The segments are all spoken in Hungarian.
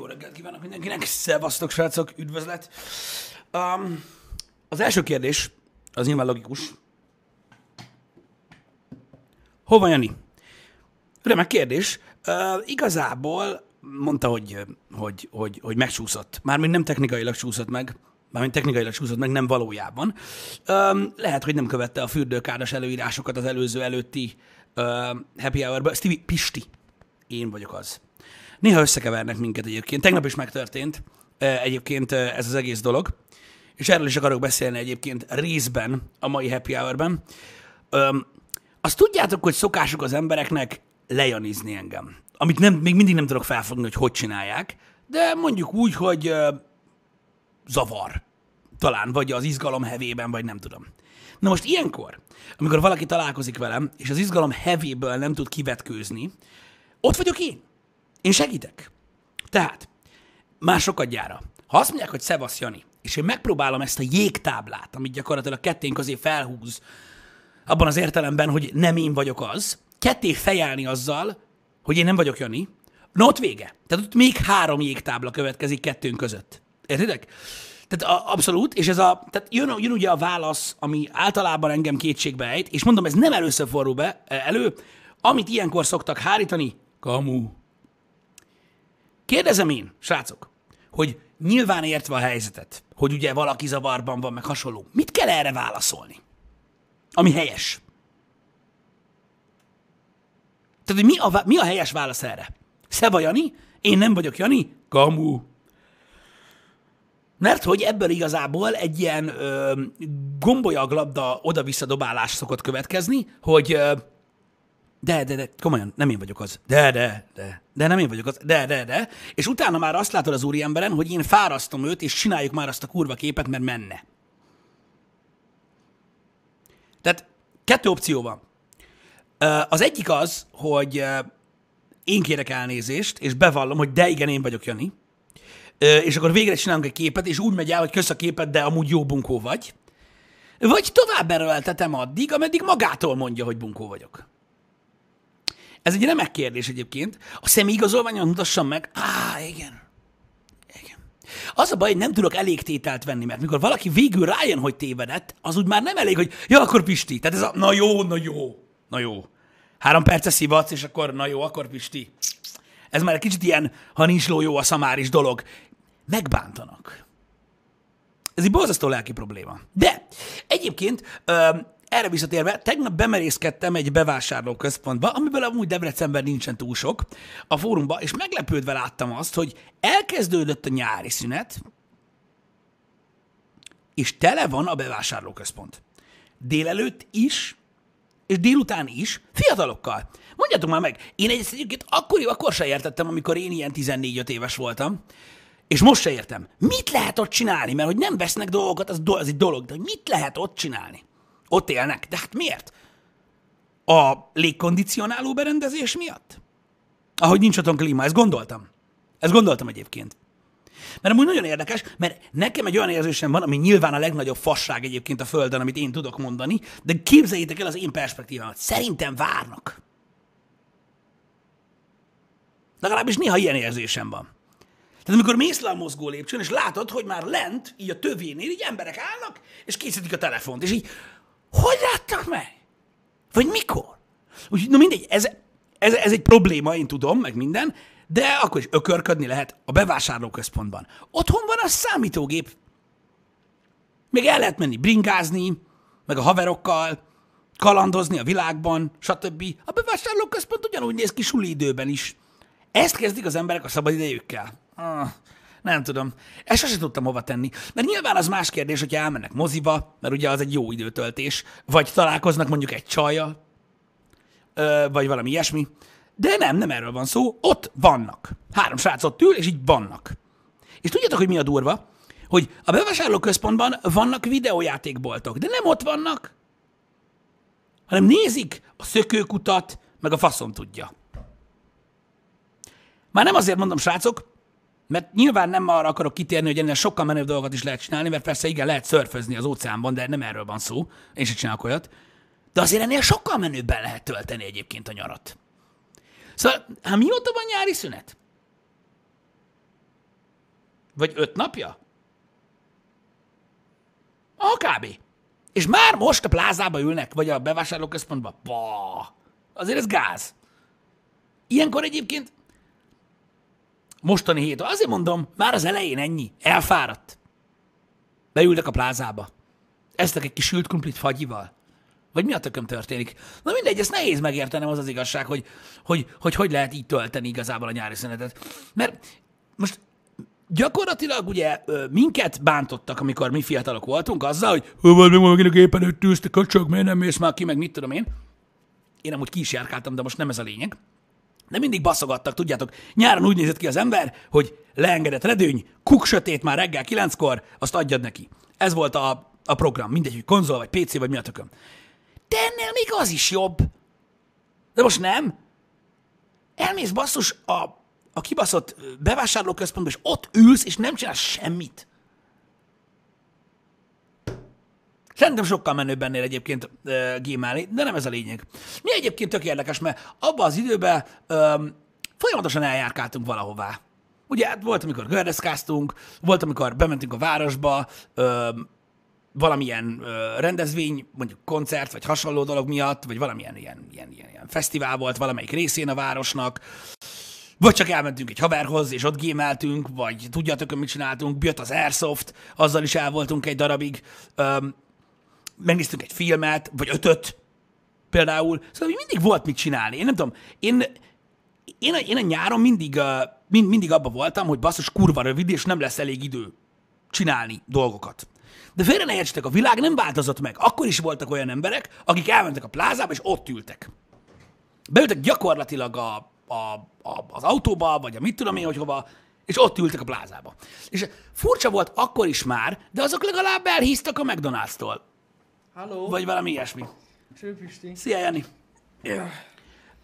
reggelt kívánok mindenkinek. Szevasztok, srácok, üdvözlet. Um, az első kérdés, az nyilván logikus. Hova Jani? Remek kérdés. Uh, igazából mondta, hogy, hogy, hogy, hogy megcsúszott. Mármint nem technikailag csúszott meg, mármint technikailag csúszott meg, nem valójában. Um, lehet, hogy nem követte a fürdőkádas előírásokat az előző előtti uh, happy hour-ben. Stevie, Pisti, én vagyok az. Néha összekevernek minket egyébként. Tegnap is megtörtént egyébként ez az egész dolog, és erről is akarok beszélni egyébként részben a mai happy hour-ben. Öm, azt tudjátok, hogy szokásuk az embereknek lejanizni engem. Amit nem, még mindig nem tudok felfogni, hogy hogy csinálják, de mondjuk úgy, hogy ö, zavar. Talán, vagy az izgalom hevében, vagy nem tudom. Na most ilyenkor, amikor valaki találkozik velem, és az izgalom hevéből nem tud kivetkőzni, ott vagyok én. Én segítek. Tehát, másokadjára, ha azt mondják, hogy szevasz Jani, és én megpróbálom ezt a jégtáblát, amit gyakorlatilag ketténk közé felhúz, abban az értelemben, hogy nem én vagyok az, ketté fejelni azzal, hogy én nem vagyok Jani, no ott vége. Tehát ott még három jégtábla következik kettőnk között. Értitek? Tehát a, abszolút, és ez a, tehát jön, jön ugye a válasz, ami általában engem kétségbe ejt, és mondom, ez nem először forró be, elő, amit ilyenkor szoktak hárítani, kamu. Kérdezem én, srácok, hogy nyilván értve a helyzetet, hogy ugye valaki zavarban van, meg hasonló, mit kell erre válaszolni? Ami helyes. Tehát, hogy mi a, mi a helyes válasz erre? Szeva Jani? Én nem vagyok Jani? Kamu. Mert hogy ebből igazából egy ilyen ö, gombolyaglabda oda-vissza dobálás szokott következni, hogy ö, de, de, de, komolyan, nem én vagyok az. De, de, de, de nem én vagyok az. De, de, de. És utána már azt látod az úri emberen, hogy én fárasztom őt, és csináljuk már azt a kurva képet, mert menne. Tehát kettő opció van. Az egyik az, hogy én kérek elnézést, és bevallom, hogy de igen, én vagyok Jani. És akkor végre csinálunk egy képet, és úgy megy el, hogy kösz a képet, de amúgy jó bunkó vagy. Vagy tovább erőltetem addig, ameddig magától mondja, hogy bunkó vagyok. Ez egy remek kérdés egyébként. A személyigazolványon mutassam meg. Á, igen. Igen. Az a baj, hogy nem tudok elég tételt venni, mert mikor valaki végül rájön, hogy tévedett, az úgy már nem elég, hogy ja, akkor Pisti. Tehát ez a, na jó, na jó, na jó. Három perce szivatsz, és akkor na jó, akkor Pisti. Ez már egy kicsit ilyen, ha nincs ló, jó a szamár is dolog. Megbántanak. Ez egy borzasztó lelki probléma. De egyébként erre visszatérve, tegnap bemerészkedtem egy bevásárlóközpontba, amiből amúgy Debrecenben nincsen túl sok, a fórumba, és meglepődve láttam azt, hogy elkezdődött a nyári szünet, és tele van a bevásárlóközpont. Délelőtt is, és délután is, fiatalokkal. Mondjátok már meg, én egyébként akkor, akkor se értettem, amikor én ilyen 14 éves voltam, és most se értem. Mit lehet ott csinálni? Mert hogy nem vesznek dolgokat, az, do- az egy dolog, de mit lehet ott csinálni? Ott élnek. De hát miért? A légkondicionáló berendezés miatt? Ahogy nincs otthon klíma, ezt gondoltam. Ezt gondoltam egyébként. Mert amúgy nagyon érdekes, mert nekem egy olyan érzésem van, ami nyilván a legnagyobb fasság egyébként a Földön, amit én tudok mondani, de képzeljétek el az én perspektívámat. Szerintem várnak. Legalábbis néha ilyen érzésem van. Tehát amikor mész le a mozgó lépcsőn, és látod, hogy már lent, így a tövénél, így emberek állnak, és készítik a telefont, és így, hogy láttak meg? Vagy mikor? Úgyhogy, na mindegy, ez, ez, ez egy probléma, én tudom, meg minden, de akkor is ökörködni lehet a bevásárlóközpontban. Otthon van a számítógép. Még el lehet menni bringázni, meg a haverokkal, kalandozni a világban, stb. A bevásárlóközpont ugyanúgy néz ki suli időben is. Ezt kezdik az emberek a szabadidejükkel. Ah, nem tudom. Ezt sosem tudtam hova tenni. Mert nyilván az más kérdés, hogyha elmennek moziba, mert ugye az egy jó időtöltés, vagy találkoznak mondjuk egy csajjal, vagy valami ilyesmi. De nem, nem erről van szó. Ott vannak. Három srác ott ül, és így vannak. És tudjátok, hogy mi a durva? Hogy a bevásárlóközpontban vannak videójátékboltok, de nem ott vannak, hanem nézik a szökőkutat, meg a faszom tudja. Már nem azért mondom, srácok, mert nyilván nem arra akarok kitérni, hogy ennél sokkal menőbb dolgokat is lehet csinálni, mert persze igen, lehet szörfözni az óceánban, de nem erről van szó. Én sem csinálok olyat. De azért ennél sokkal menőbben lehet tölteni egyébként a nyarat. Szóval, hát mióta van nyári szünet? Vagy öt napja? Ah, kb. És már most a plázába ülnek, vagy a bevásárlóközpontba. Bah, azért ez gáz. Ilyenkor egyébként mostani hét, azért mondom, már az elején ennyi, elfáradt. Beültek a plázába. Eztek egy kis sült krumplit fagyival. Vagy mi a tököm történik? Na mindegy, ezt nehéz megértenem, az az igazság, hogy hogy, hogy, hogy lehet így tölteni igazából a nyári szünetet. Mert most gyakorlatilag ugye minket bántottak, amikor mi fiatalok voltunk, azzal, hogy hol meg valakinek éppen öt tűzte, köcsög, miért nem mész már ki, meg mit tudom én. Én amúgy ki is járkáltam, de most nem ez a lényeg. De mindig baszogattak, tudjátok, nyáron úgy nézett ki az ember, hogy leengedett redőny, kuk sötét már reggel kilenckor, azt adjad neki. Ez volt a, a program, mindegy, hogy konzol, vagy PC, vagy mi a tököm. De ennél még az is jobb. De most nem. Elmész basszus a, a kibaszott bevásárlóközpontba, és ott ülsz, és nem csinálsz semmit. Szerintem sokkal menőbb ennél egyébként uh, gémálni, de nem ez a lényeg. Mi egyébként tök érdekes, mert abban az időben um, folyamatosan eljárkáltunk valahová. Ugye hát volt, amikor gördeszkáztunk, volt, amikor bementünk a városba, um, valamilyen uh, rendezvény, mondjuk koncert, vagy hasonló dolog miatt, vagy valamilyen ilyen, ilyen, ilyen, ilyen fesztivál volt valamelyik részén a városnak, vagy csak elmentünk egy haverhoz, és ott gémeltünk, vagy tudjátok, mit csináltunk, jött az Airsoft, azzal is el voltunk egy darabig, um, megnéztünk egy filmet, vagy ötöt például, szóval mindig volt mit csinálni. Én nem tudom, én, én, a, én a nyáron mindig, mind, mindig abban voltam, hogy basszus kurva rövid, és nem lesz elég idő csinálni dolgokat. De félre ne értsetek, a világ nem változott meg. Akkor is voltak olyan emberek, akik elmentek a plázába, és ott ültek. Beültek gyakorlatilag a, a, a, az autóba, vagy a mit tudom én, hogy hova, és ott ültek a plázába. És furcsa volt akkor is már, de azok legalább elhíztak a McDonald's-tól. Halló? Vagy valami ilyesmi. Sőpisti. Szia, Jani.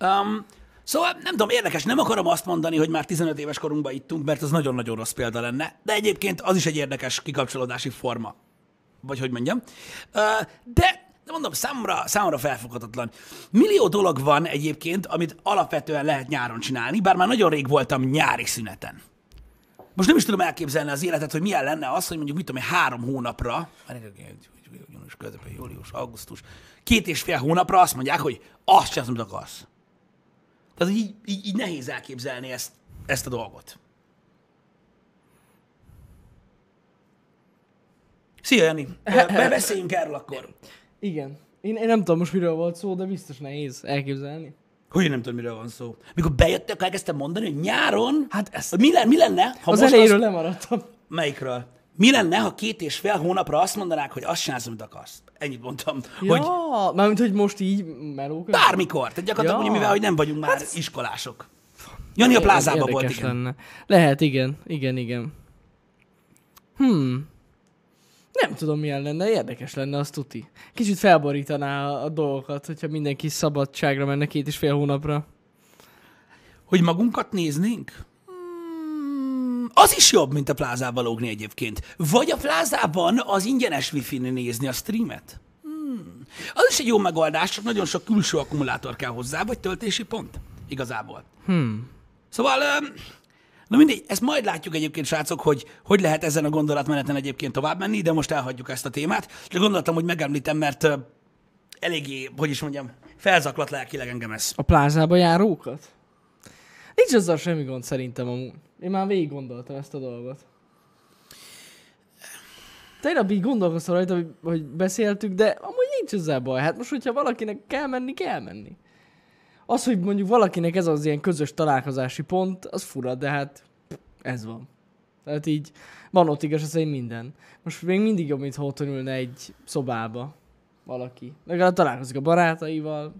Um, szóval nem tudom, érdekes, nem akarom azt mondani, hogy már 15 éves korunkban ittunk, mert az nagyon-nagyon rossz példa lenne, de egyébként az is egy érdekes kikapcsolódási forma. Vagy hogy mondjam. Uh, de de mondom, számomra, számomra felfoghatatlan. Millió dolog van egyébként, amit alapvetően lehet nyáron csinálni, bár már nagyon rég voltam nyári szüneten. Most nem is tudom elképzelni az életet, hogy milyen lenne az, hogy mondjuk, mit tudom, én, három hónapra, június közepén, július, augusztus, két és fél hónapra azt mondják, hogy azt sem amit akarsz. Tehát így, így, így nehéz elképzelni ezt, ezt a dolgot. Szia, Jani! Be- Beszéljünk erről akkor. Igen. Én, én nem tudom most miről volt szó, de biztos nehéz elképzelni. Hogy nem tudom, miről van szó. Mikor bejöttek, elkezdtem mondani, hogy nyáron, Hát ezt hogy mi, le, mi lenne, ha az most elejéről azt, lemaradtam. Melyikről? Mi lenne, ha két és fél hónapra azt mondanák, hogy azt csinálsz, amit akarsz? Ennyit mondtam. Ja, Hogy mármint, hogy most így meló közben? bármikor. Tehát gyakorlatilag, Ja. mivel hogy nem vagyunk már iskolások. Jani a plázában volt, igen. lenne. Lehet, igen. Igen, igen. Hmm. Nem tudom, milyen lenne, érdekes lenne, az tuti. Kicsit felborítaná a, a dolgokat, hogyha mindenki szabadságra menne két és fél hónapra. Hogy magunkat néznénk? Az is jobb, mint a plázában lógni egyébként. Vagy a plázában az ingyenes wifi nézni a streamet. Hmm. Az is egy jó megoldás, csak nagyon sok külső akkumulátor kell hozzá, vagy töltési pont. Igazából. Hmm. Szóval, na mindegy, ezt majd látjuk egyébként, srácok, hogy hogy lehet ezen a gondolatmeneten egyébként tovább menni, de most elhagyjuk ezt a témát. Csak gondoltam, hogy megemlítem, mert eléggé, hogy is mondjam, felzaklat lelkileg engem ez. A plázába járókat? Nincs azzal semmi gond szerintem amúgy. Én már végig gondoltam ezt a dolgot. Tegnap így gondolkoztam rajta, hogy, hogy beszéltük, de amúgy nincs ezzel baj. Hát most, hogyha valakinek kell menni, kell menni. Az, hogy mondjuk valakinek ez az ilyen közös találkozási pont, az fura, de hát ez van. Tehát így van ott igaz, szerint minden. Most még mindig jobb, mint ha otthon ülne egy szobába valaki. Legalább találkozik a barátaival.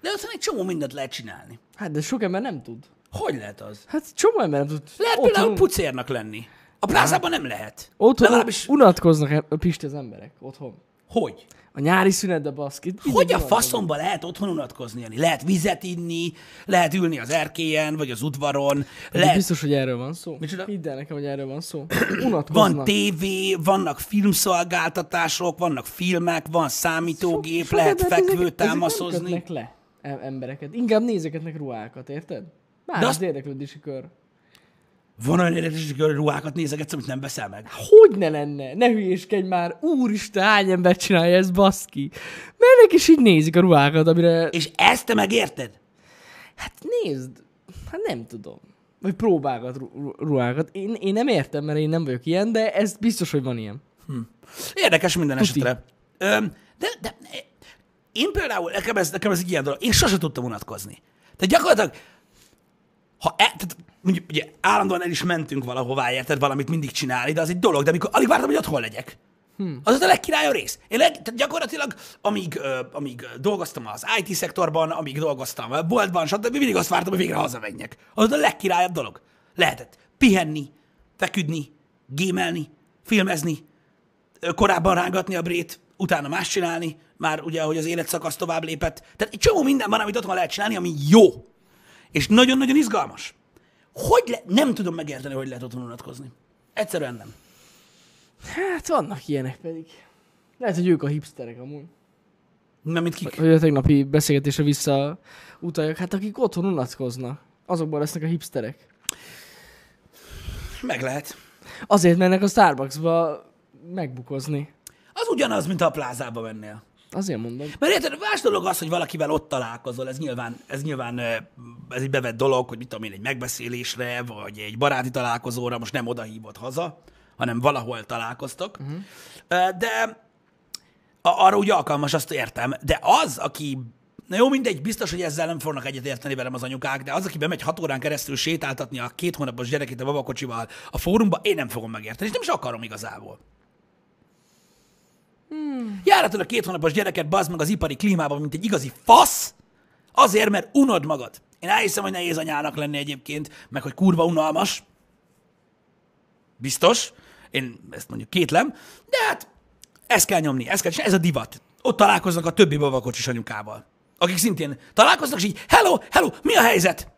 De ott egy csomó mindent lehet csinálni. Hát de sok ember nem tud. Hogy lehet az? Hát csomó ember nem tud. Lehet otthon, például pucérnak lenni. A plázában nem lehet. otthon Legalábbis, unatkoznak e- a Pisti az emberek otthon. Hogy? A nyári szünetbe baszkit. Hogy a faszomba lehet otthon unatkozni? Jani? Lehet vizet inni, lehet ülni az erkélyen, vagy az udvaron, Lehet... Biztos, hogy erről van szó. Micsoda? Hidd el nekem, hogy erről van szó. Unatkoznak. van tévé, vannak filmszolgáltatások, vannak filmek, van számítógép, Sok lehet ezek- fekvő ezek támaszozni. kötnek le em- embereket. Inkább nézegetnek ruhákat, érted? Már De az azt- érdeklődési kör. Van olyan érdekes, hogy ruhákat nézegetsz, amit nem veszel meg? Hogy ne lenne? Ne hülyéskedj már. Úristen, hány ember csinálja ezt, baszki. Mert ők is így nézik a ruhákat, amire... És ezt te megérted? Hát nézd, hát nem tudom. Vagy próbálgat ru- ru- ruhákat. Én, én nem értem, mert én nem vagyok ilyen, de ez biztos, hogy van ilyen. Érdekes minden Tuti. esetre. Öm, de, de én például, nekem ez, nekem ez egy ilyen dolog, én sose tudtam unatkozni. Tehát gyakorlatilag, ha e, tehát mondjuk, ugye állandóan el is mentünk valahová, érted, valamit mindig csinálni, de az egy dolog, de amikor alig vártam, hogy otthon legyek. Hmm. Az ott a legkirályabb rész. Én leg, tehát gyakorlatilag, amíg, ö, amíg dolgoztam az IT szektorban, amíg dolgoztam a boltban, stb. mindig azt vártam, hogy végre hazamenjek. Az ott a legkirályabb dolog. Lehetett pihenni, feküdni, gémelni, filmezni, korábban rángatni a brét, utána más csinálni, már ugye, hogy az életszakasz tovább lépett. Tehát egy csomó minden van, amit otthon lehet csinálni, ami jó. És nagyon-nagyon izgalmas. Hogy le... Nem tudom megérteni, hogy lehet otthon unatkozni. Egyszerűen nem. Hát vannak ilyenek pedig. Lehet, hogy ők a hipsterek amúgy. Nem, mint kik. Hogy a tegnapi beszélgetésre vissza utaljak. Hát akik otthon unatkoznak, azokban lesznek a hipsterek. Meg lehet. Azért mennek a Starbucksba megbukozni. Az ugyanaz, mint ha a plázába mennél. Azért mondom. Mert érted, más dolog az, hogy valakivel ott találkozol, ez nyilván, ez nyilván ez egy bevett dolog, hogy mit tudom én, egy megbeszélésre, vagy egy baráti találkozóra, most nem oda hívod haza, hanem valahol találkoztok. Uh-huh. De arra úgy alkalmas, azt értem. De az, aki, na jó, mindegy, biztos, hogy ezzel nem fognak egyet érteni velem az anyukák, de az, aki bemegy hat órán keresztül sétáltatni a két hónapos gyerekét a babakocsival a fórumba, én nem fogom megérteni, és nem is akarom igazából. Járatod a két hónapos gyereket, bazd meg az ipari klímában, mint egy igazi fasz, azért, mert unod magad. Én elhiszem, hogy nehéz anyának lenni egyébként, meg hogy kurva unalmas. Biztos. Én ezt mondjuk kétlem. De hát ezt kell nyomni, ezt kell csinálni, ez a divat. Ott találkoznak a többi babakocsis anyukával. Akik szintén találkoznak, és így, hello, hello, mi a helyzet?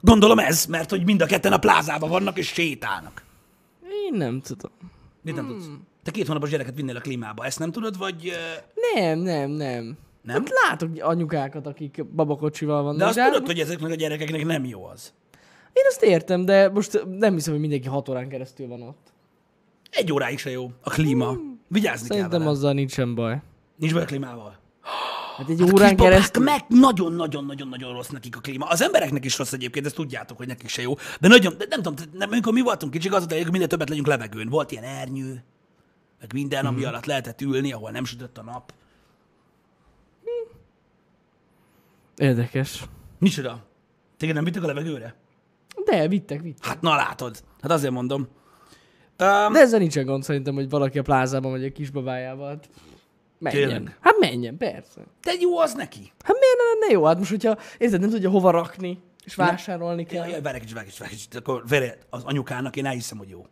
Gondolom ez, mert hogy mind a ketten a plázában vannak és sétálnak. Én nem tudom. Mit nem tudsz? Te két hónapos gyereket vinnél a klímába, ezt nem tudod, vagy... Nem, nem, nem. Nem? Hát látok anyukákat, akik babakocsival vannak. De azt hát tudod, hogy ezeknek a gyerekeknek nem jó az. Én azt értem, de most nem hiszem, hogy mindenki hat órán keresztül van ott. Egy óráig se jó a klíma. Vigyázni kell Szerintem vele. azzal nincsen baj. Nincs baj a klímával. Hát egy Hát órán kisbabák keresztül... meg nagyon-nagyon-nagyon-nagyon rossz nekik a klíma. Az embereknek is rossz egyébként, ezt tudjátok, hogy nekik se jó. De nagyon, de nem tudom, nem, amikor mi voltunk kicsik, az hogy minden többet legyünk levegőn. Volt ilyen ernyő, meg minden, ami alatt lehetett ülni, ahol nem sütött a nap. Érdekes. Micsoda? Téged nem vittek a levegőre? De, vittek, vittek. Hát na látod. Hát azért mondom. Um, De ezzel nincsen gond szerintem, hogy valaki a plázában vagy a kisbabájával. Hát menjen. Tényleg? Hát menjen, persze. de jó az neki. Hát miért ne lenne jó? Hát most, hogyha érted, nem tudja hova rakni, és vásárolni kell. Ja, ja, várj kicsit, várj kicsit, várj kicsit. Akkor várj, az anyukának én elhiszem, hogy jó.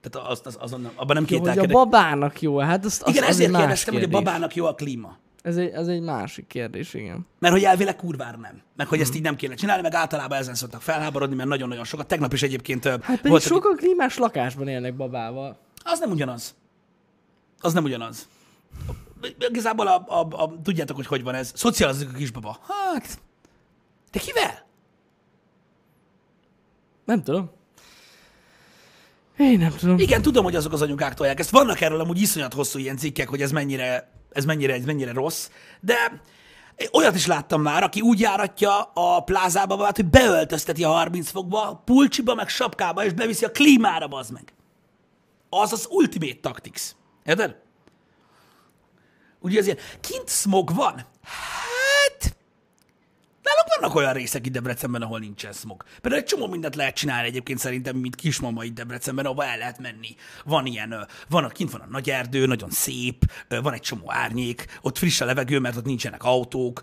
Tehát az, az, azon, nem- abban nem Jó, hogy a kételkedek. babának jó, hát azt, az, Igen, az ezért más kérdeztem, hogy a kérdés. babának jó a klíma. Ez egy, ez egy másik kérdés, igen. Mert hogy elvileg kurvára nem. Meg hogy Mhm. ezt így nem kéne csinálni, meg általában ezen szoktak felháborodni, mert nagyon-nagyon sokat. Tegnap is egyébként hát Hát pedig volt, sokan klímás lakásban élnek babával. az nem ugyanaz. Az nem ugyanaz. Igazából a, a, a, tudjátok, hogy hogy van ez. Szocializik a kisbaba. Hát, de kivel? Nem tudom. Én nem tudom. Igen, tudom, hogy azok az anyukák tolják. Ezt vannak erről amúgy iszonyat hosszú ilyen cikkek, hogy ez mennyire, ez mennyire, ez mennyire rossz. De olyat is láttam már, aki úgy járatja a plázába magát, hogy beöltözteti a 30 fokba, pulcsiba, meg sapkába, és beviszi a klímára, bazd meg. Az az ultimate tactics. Érted? Ugye azért kint smog van. Nálunk vannak olyan részek itt Debrecenben, ahol nincsen smog. Például egy csomó mindent lehet csinálni egyébként szerintem, mint kismama itt Debrecenben, ahova el lehet menni. Van ilyen, van, kint van a nagy erdő, nagyon szép, van egy csomó árnyék, ott friss a levegő, mert ott nincsenek autók,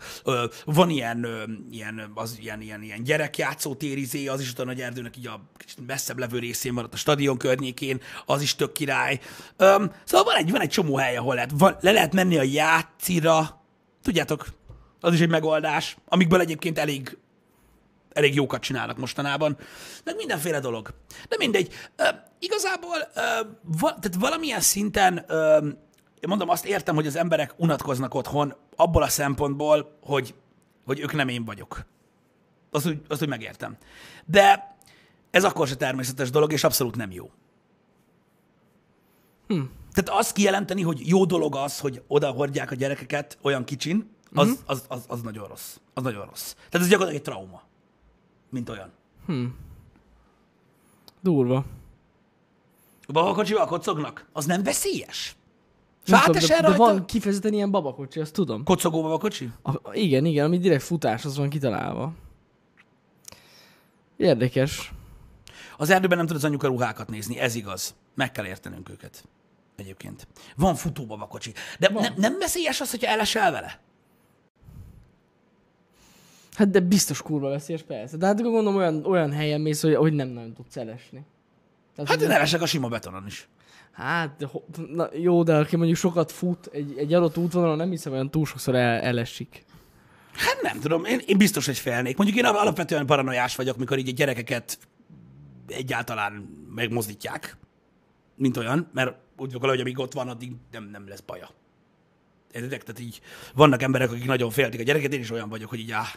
van ilyen, ilyen, az, ilyen, ilyen, ilyen gyerekjátszótérizé, az is ott a nagy erdőnek így a kicsit messzebb levő részén van, ott a stadion környékén, az is tök király. Szóval van egy, van egy csomó hely, ahol lehet, le lehet menni a játszira, tudjátok, az is egy megoldás, amikből egyébként elég, elég jókat csinálnak mostanában. Meg mindenféle dolog. De mindegy. Ö, igazából ö, va, tehát valamilyen szinten ö, én mondom, azt értem, hogy az emberek unatkoznak otthon abból a szempontból, hogy, hogy ők nem én vagyok. Azt úgy, azt úgy megértem. De ez akkor se természetes dolog, és abszolút nem jó. Hm. Tehát azt kijelenteni, hogy jó dolog az, hogy oda hordják a gyerekeket olyan kicsin, az, mm-hmm. az, az, az nagyon rossz. Az nagyon rossz. Tehát ez gyakorlatilag egy trauma. Mint olyan. Durva. A babakocsival kocognak? Az nem veszélyes? Nem tudom, de, de rajta? van kifejezetten ilyen babakocsi, azt tudom. Kocogó babakocsi? A, igen, igen, ami direkt futás, az van kitalálva. Érdekes. Az erdőben nem tud az anyuka ruhákat nézni, ez igaz. Meg kell értenünk őket. Egyébként. Van futó babakocsi. De Van. nem, nem veszélyes az, hogyha elesel vele? Hát de biztos kurva veszélyes, persze. De hát gondolom olyan, olyan helyen mész, hogy, hogy nem nagyon tudsz elesni. Tehát, Hát én elesek a sima betonon is. Hát, de, na, jó, de aki mondjuk sokat fut, egy, egy adott útvonalon nem hiszem, olyan túl sokszor el, elesik. Hát nem tudom, én, én biztos, hogy félnék. Mondjuk én alapvetően paranoiás vagyok, mikor így a gyerekeket egyáltalán megmozdítják, mint olyan, mert úgy vagyok, hogy amíg ott van, addig nem, nem lesz baja. Értitek? Tehát így vannak emberek, akik nagyon féltik a gyereket, én is olyan vagyok, hogy így áh.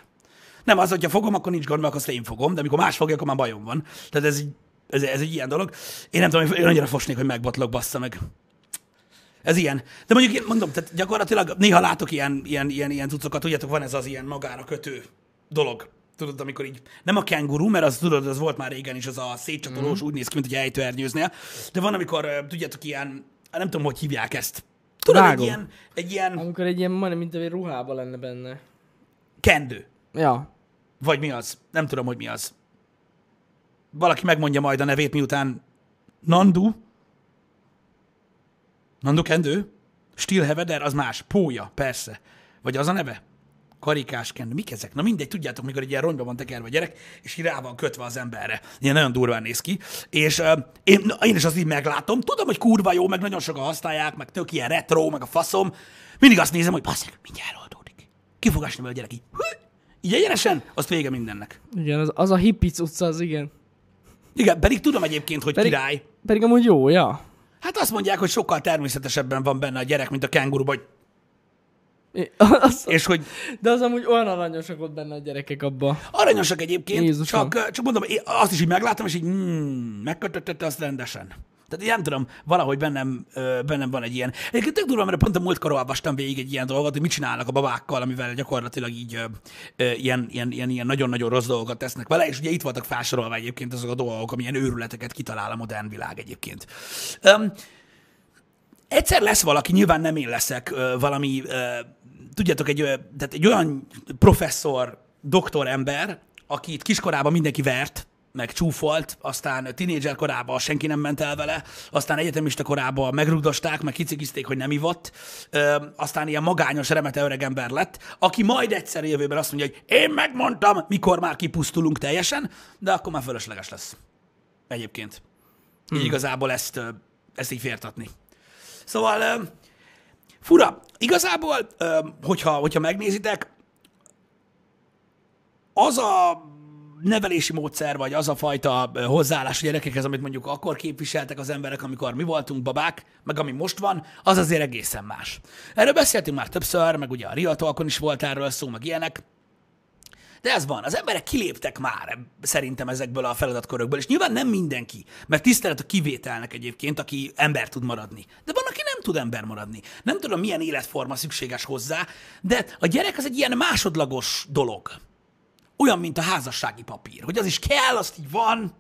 Nem az, hogyha fogom, akkor nincs gond, mert azt én fogom, de amikor más fogja, akkor már bajom van. Tehát ez, így, ez, ez egy ilyen dolog. Én nem tudom, én annyira fosnék, hogy megbotlok, bassza meg. Ez ilyen. De mondjuk én mondom, tehát gyakorlatilag néha látok ilyen, ilyen, ilyen, ilyen cuccokat, tudjátok, van ez az ilyen magára kötő dolog. Tudod, amikor így, nem a kenguru, mert az tudod, az volt már régen is, az a szétcsatolós, mm. úgy néz ki, mint egy ejtőernyőznél. De van, amikor, tudjátok, ilyen, nem tudom, hogy hívják ezt. Tudod, egy Vágom. ilyen, egy ilyen Amikor egy ilyen, majdnem, mint egy ruhába lenne benne. kendő. Ja. Vagy mi az? Nem tudom, hogy mi az. Valaki megmondja majd a nevét, miután Nandu. Nandu kendő? Stilheveder, az más. Pója, persze. Vagy az a neve? Karikás kendő. Mik ezek? Na mindegy, tudjátok, mikor egy ilyen rongyba van tekerve a gyerek, és így rá van kötve az emberre. Ilyen nagyon durván néz ki. És uh, én, na, én is azt így meglátom. Tudom, hogy kurva jó, meg nagyon sokan használják, meg tök ilyen retro, meg a faszom. Mindig azt nézem, hogy basszeg, mindjárt oldódik. Ki fog esni vele a gyerek így. Hű! Így egyenesen, azt vége mindennek. Igen, az, az a hippic utca, az igen. Igen, pedig tudom egyébként, hogy Pedig- király. Pedig amúgy jó, ja. Hát azt mondják, hogy sokkal természetesebben van benne a gyerek, mint a kenguruban, hogy- É, Az, és hogy de az amúgy olyan aranyosak ott benne a gyerekek abba. aranyosak egyébként, Jézusom. csak, csak mondom, én azt is így megláttam, és így mm, megkötöttette azt rendesen. Tehát nem tudom, valahogy bennem, bennem van egy ilyen. Egyébként tök durva, mert pont a múltkor olvastam végig egy ilyen dolgot, hogy mit csinálnak a babákkal, amivel gyakorlatilag így ilyen, ilyen, ilyen, ilyen nagyon-nagyon rossz dolgokat tesznek vele, és ugye itt voltak felsorolva egyébként azok a dolgok, amilyen őrületeket kitalál a modern világ egyébként. Um, egyszer lesz valaki, nyilván nem én leszek, valami, tudjátok, egy, tehát egy olyan professzor, doktor ember, akit kiskorában mindenki vert, meg csúfolt, aztán tinédzser korában senki nem ment el vele, aztán egyetemista korában megrugdosták, meg kicikizték, hogy nem ivott, ö, aztán ilyen magányos, remete öreg ember lett, aki majd egyszer jövőben azt mondja, hogy én megmondtam, mikor már kipusztulunk teljesen, de akkor már fölösleges lesz. Egyébként. Hmm. Így igazából ezt, ezt így fértatni. Szóval ö, fura. Igazából, ö, hogyha, hogyha megnézitek, az a nevelési módszer, vagy az a fajta hozzáállás a gyerekekhez, amit mondjuk akkor képviseltek az emberek, amikor mi voltunk babák, meg ami most van, az azért egészen más. Erről beszéltünk már többször, meg ugye a Riatalkon is volt erről szó, meg ilyenek. De ez van, az emberek kiléptek már szerintem ezekből a feladatkörökből, és nyilván nem mindenki, mert tisztelet a kivételnek egyébként, aki ember tud maradni. De van, aki nem tud ember maradni. Nem tudom, milyen életforma szükséges hozzá, de a gyerek az egy ilyen másodlagos dolog. Olyan, mint a házassági papír, hogy az is kell, azt így van,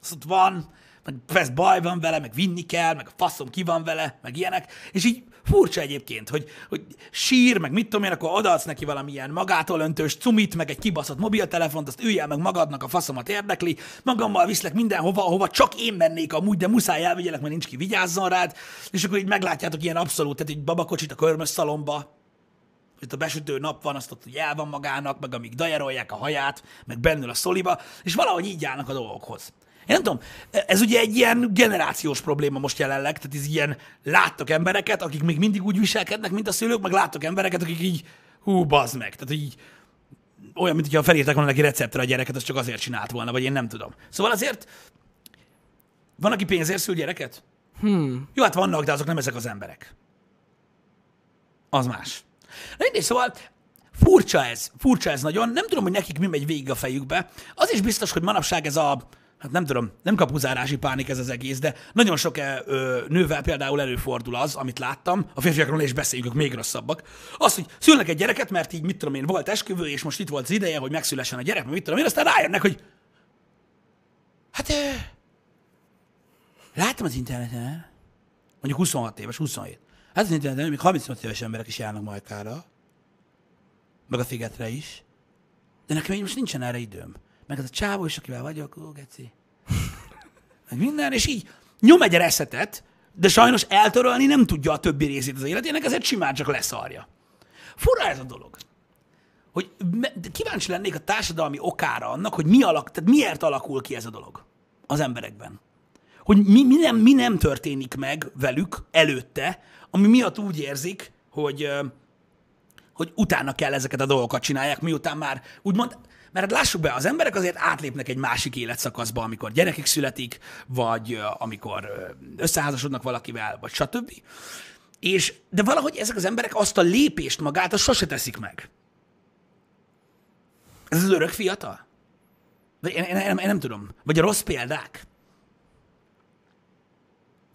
az ott van, meg persze baj van vele, meg vinni kell, meg a faszom ki van vele, meg ilyenek, és így furcsa egyébként, hogy, hogy sír, meg mit tudom én, akkor odaadsz neki valamilyen magától öntős cumit, meg egy kibaszott mobiltelefont, azt üljel meg magadnak, a faszomat érdekli, magammal viszlek mindenhova, ahova csak én mennék amúgy, de muszáj elvigyelek, mert nincs ki, vigyázzon rád, és akkor így meglátjátok ilyen abszolút, tehát egy babakocsit a körmös szalomba, hogy a besütő nap van, azt ott el van magának, meg amíg dajarolják a haját, meg bennül a szoliba, és valahogy így állnak a dolgokhoz. Én nem tudom, ez ugye egy ilyen generációs probléma most jelenleg, tehát ez ilyen láttak embereket, akik még mindig úgy viselkednek, mint a szülők, meg láttak embereket, akik így, hú, bazd meg, tehát így olyan, mint hogyha felírták volna neki receptre a gyereket, az csak azért csinált volna, vagy én nem tudom. Szóval azért van, aki pénzért szül gyereket? Hmm. Jó, hát vannak, de azok nem ezek az emberek. Az más. Na mindegy, szóval furcsa ez, furcsa ez nagyon. Nem tudom, hogy nekik mi megy végig a fejükbe. Az is biztos, hogy manapság ez a, hát nem tudom, nem kapuzárási pánik ez az egész, de nagyon sok ö, nővel például előfordul az, amit láttam, a férfiakról is beszéljük, ők még rosszabbak. Az, hogy szülnek egy gyereket, mert így mit tudom én, volt esküvő, és most itt volt az ideje, hogy megszülessen a gyerek, mit tudom én, aztán rájönnek, hogy hát ö, láttam az interneten, mondjuk 26 éves, 27. Hát az interneten még 35 éves emberek is járnak Majkára, meg a Figetre is, de nekem így most nincsen erre időm. Meg az a csávó is, akivel vagyok, ó, geci. Meg minden, és így nyom egy reszetet, de sajnos eltörölni nem tudja a többi részét az életének, ezért simán csak leszarja. Fura ez a dolog. Hogy kíváncsi lennék a társadalmi okára annak, hogy mi alak, tehát miért alakul ki ez a dolog az emberekben. Hogy mi, mi, nem, mi nem történik meg velük előtte, ami miatt úgy érzik, hogy, hogy utána kell ezeket a dolgokat csinálják, miután már úgymond, mert hát lássuk be, az emberek azért átlépnek egy másik életszakaszba, amikor gyerekek születik, vagy amikor összeházasodnak valakivel, vagy stb. És, de valahogy ezek az emberek azt a lépést magát, azt sose teszik meg. Ez az örök fiatal? Én, én, én, én nem tudom. Vagy a rossz példák?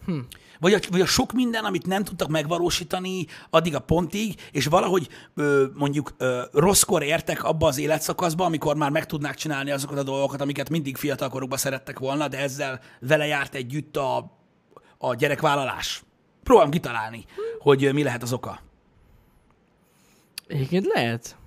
Hm. Vagy, a, vagy a sok minden, amit nem tudtak megvalósítani addig a pontig, és valahogy ö, mondjuk ö, rosszkor értek abba az életszakaszba, amikor már meg tudnák csinálni azokat a dolgokat, amiket mindig fiatalkorukban szerettek volna, de ezzel vele járt együtt a, a gyerekvállalás. Próbálom kitalálni, hogy mi lehet az oka. Egyébként lehet.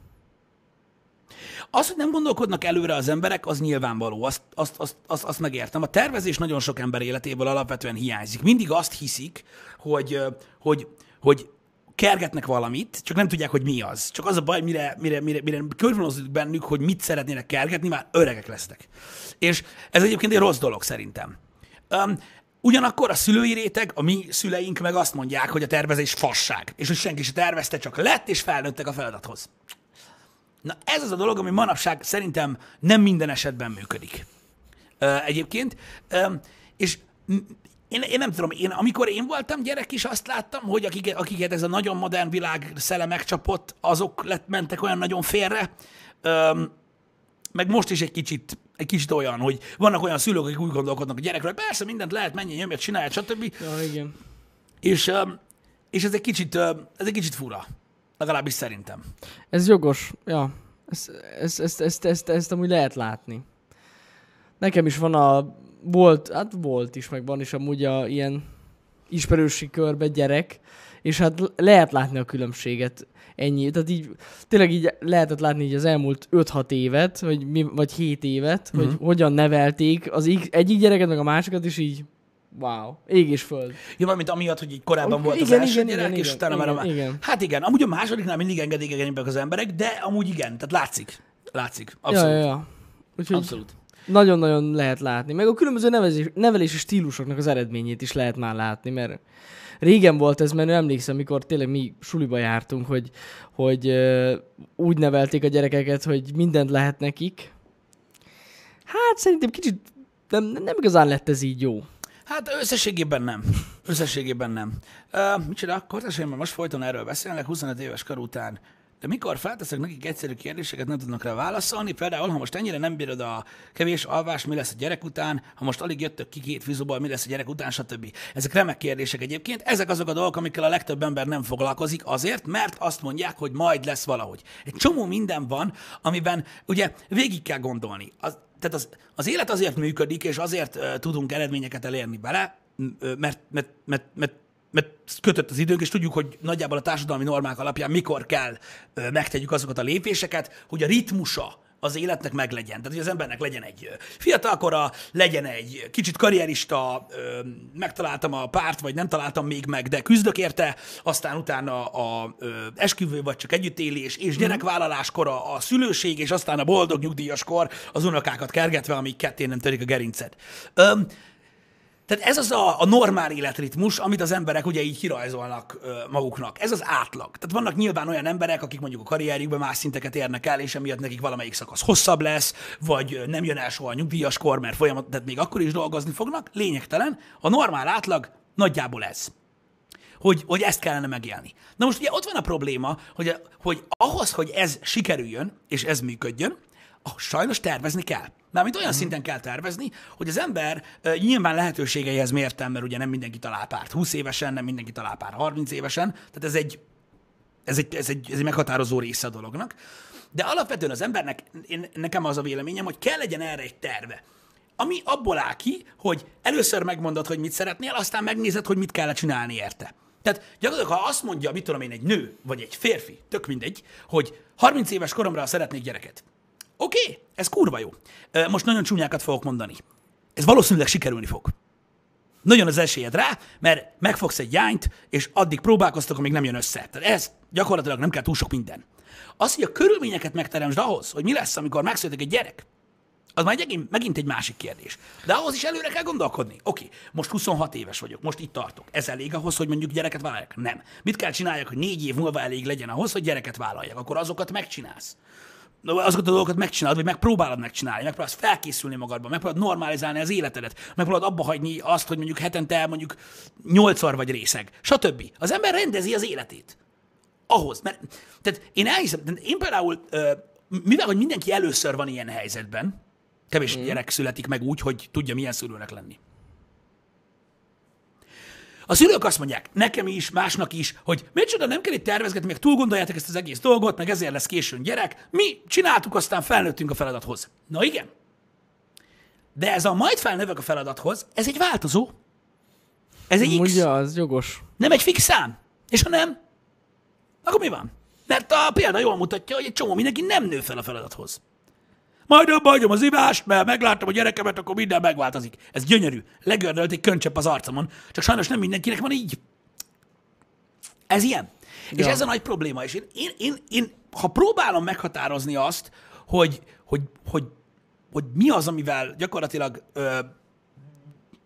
Az, hogy nem gondolkodnak előre az emberek, az nyilvánvaló, azt, azt, azt, azt, azt megértem. A tervezés nagyon sok ember életéből alapvetően hiányzik. Mindig azt hiszik, hogy, hogy, hogy kergetnek valamit, csak nem tudják, hogy mi az. Csak az a baj, mire, mire, mire, mire körvonalazódik bennük, hogy mit szeretnének kergetni, már öregek lesznek. És ez egyébként egy rossz dolog szerintem. Um, Ugyanakkor a szülői réteg, a mi szüleink meg azt mondják, hogy a tervezés fasság, és hogy senki se tervezte, csak lett, és felnőttek a feladathoz. Na ez az a dolog, ami manapság szerintem nem minden esetben működik. Egyébként. És én, én nem tudom, én, amikor én voltam gyerek is, azt láttam, hogy akiket, akiket ez a nagyon modern világ szele megcsapott, azok lett, mentek olyan nagyon félre. Ö, meg most is egy kicsit, egy kicsit olyan, hogy vannak olyan szülők, akik úgy gondolkodnak a gyerekről, hogy persze mindent lehet, menjen, nyomjad, csinálja, stb. Ja, igen. És, és ez egy kicsit, ez egy kicsit fura. Legalábbis szerintem. Ez jogos. Ja. Ezt, ezt, ezt, ezt, ezt, ezt amúgy lehet látni. Nekem is van a... Volt, hát volt is, meg van is amúgy a ilyen ismerősi körbe gyerek, és hát lehet látni a különbséget. Ennyi. Tehát így, tényleg így lehetett látni így az elmúlt 5-6 évet, vagy, mi, vagy 7 évet, uh-huh. hogy hogyan nevelték az egyik gyereket, meg a másikat, és így wow, ég és föld. Ja, valamint amiatt, hogy így korábban Ok, volt az igen, első igen, gyerek, igen, és igen, utána már a igen. Hát igen, amúgy a másodiknál mindig engedékenyebbek az emberek, de amúgy igen, tehát látszik. Látszik. Abszolút. Ja, ja, ja. Úgyhogy Abszolút. nagyon-nagyon lehet látni. Meg a különböző nevezés, nevelési stílusoknak az eredményét is lehet már látni, mert régen volt ez, mert emlékszem, amikor tényleg mi suliba jártunk, hogy, hogy ö, úgy nevelték a gyerekeket, hogy mindent lehet nekik. Hát szerintem kicsit nem, nem igazán lett ez így jó. Hát összességében nem. Összességében nem. Uh, micsoda, kortársaimmal most folyton erről beszélnek 25 éves kor után. De mikor felteszek nekik egyszerű kérdéseket, nem tudnak rá válaszolni. Például, ha most ennyire nem bírod a kevés alvás, mi lesz a gyerek után, ha most alig jöttök ki két fizuból, mi lesz a gyerek után, stb. Ezek remek kérdések egyébként. Ezek azok a dolgok, amikkel a legtöbb ember nem foglalkozik azért, mert azt mondják, hogy majd lesz valahogy. Egy csomó minden van, amiben ugye végig kell gondolni. Az, tehát az, az élet azért működik, és azért uh, tudunk eredményeket elérni bele, mert, mert, mert, mert mert kötött az időnk, és tudjuk, hogy nagyjából a társadalmi normák alapján mikor kell megtegyük azokat a lépéseket, hogy a ritmusa az életnek meglegyen. Tehát, hogy az embernek legyen egy fiatalkora, legyen egy kicsit karrierista, megtaláltam a párt, vagy nem találtam még meg, de küzdök érte, aztán utána a esküvő, vagy csak együttélés, és gyerekvállaláskora, a szülőség, és aztán a boldog nyugdíjas kor, az unokákat kergetve, amíg ketté nem törik a gerincet. Tehát ez az a, a normál életritmus, amit az emberek ugye így kirajzolnak ö, maguknak. Ez az átlag. Tehát vannak nyilván olyan emberek, akik mondjuk a karrierjükben más szinteket érnek el, és emiatt nekik valamelyik szakasz hosszabb lesz, vagy nem jön el soha a nyugdíjas kor, mert folyamat, tehát még akkor is dolgozni fognak. Lényegtelen. A normál átlag nagyjából ez. hogy, hogy ezt kellene megélni. Na most ugye ott van a probléma, hogy, hogy ahhoz, hogy ez sikerüljön, és ez működjön, ahhoz sajnos tervezni kell. Mármint olyan szinten kell tervezni, hogy az ember uh, nyilván lehetőségeihez mértem, mert ugye nem mindenki talál párt 20 évesen, nem mindenki talál párt 30 évesen, tehát ez egy, ez egy, ez egy, ez egy meghatározó része a dolognak. De alapvetően az embernek, én, nekem az a véleményem, hogy kell legyen erre egy terve. Ami abból áll ki, hogy először megmondod, hogy mit szeretnél, aztán megnézed, hogy mit kell csinálni érte. Tehát gyakorlatilag, ha azt mondja, mit tudom én, egy nő, vagy egy férfi, tök mindegy, hogy 30 éves koromra szeretnék gyereket. Oké, okay, ez kurva jó. Most nagyon csúnyákat fogok mondani. Ez valószínűleg sikerülni fog. Nagyon az esélyed rá, mert megfogsz egy jányt, és addig próbálkoztok, amíg nem jön össze. Tehát ez gyakorlatilag nem kell túl sok minden. Az, hogy a körülményeket megteremtsd ahhoz, hogy mi lesz, amikor megszületik egy gyerek, az már egy, megint egy másik kérdés. De ahhoz is előre kell gondolkodni. Oké, most 26 éves vagyok, most itt tartok. Ez elég ahhoz, hogy mondjuk gyereket vállaljak? Nem. Mit kell csináljak, hogy négy év múlva elég legyen ahhoz, hogy gyereket vállaljak? Akkor azokat megcsinálsz azokat a dolgokat megcsinálod, vagy megpróbálod megcsinálni, megpróbálsz felkészülni magadban, megpróbálod normalizálni az életedet, megpróbálod abba hagyni azt, hogy mondjuk hetente mondjuk nyolcszor vagy részeg, stb. Az ember rendezi az életét. Ahhoz, mert tehát én elhiszem, én például, mivel hogy mindenki először van ilyen helyzetben, kevés mm. gyerek születik meg úgy, hogy tudja milyen szülőnek lenni. A szülők azt mondják, nekem is, másnak is, hogy micsoda, nem kell itt tervezgetni, meg túl gondoljátok ezt az egész dolgot, meg ezért lesz későn gyerek. Mi csináltuk, aztán felnőttünk a feladathoz. Na igen. De ez a majd felnövök a feladathoz, ez egy változó. Ez egy X. Ugye, az jogos. Nem egy fix szám. És ha nem, akkor mi van? Mert a példa jól mutatja, hogy egy csomó mindenki nem nő fel a feladathoz. Majd abba hagyom az ivást, mert megláttam a gyerekemet, akkor minden megváltozik. Ez gyönyörű. Legördölt egy köncsepp az arcomon. Csak sajnos nem mindenkinek van így. Ez ilyen. Ja. És ez a nagy probléma. És én, én, én, én, ha próbálom meghatározni azt, hogy, hogy, hogy, hogy mi az, amivel gyakorlatilag ö,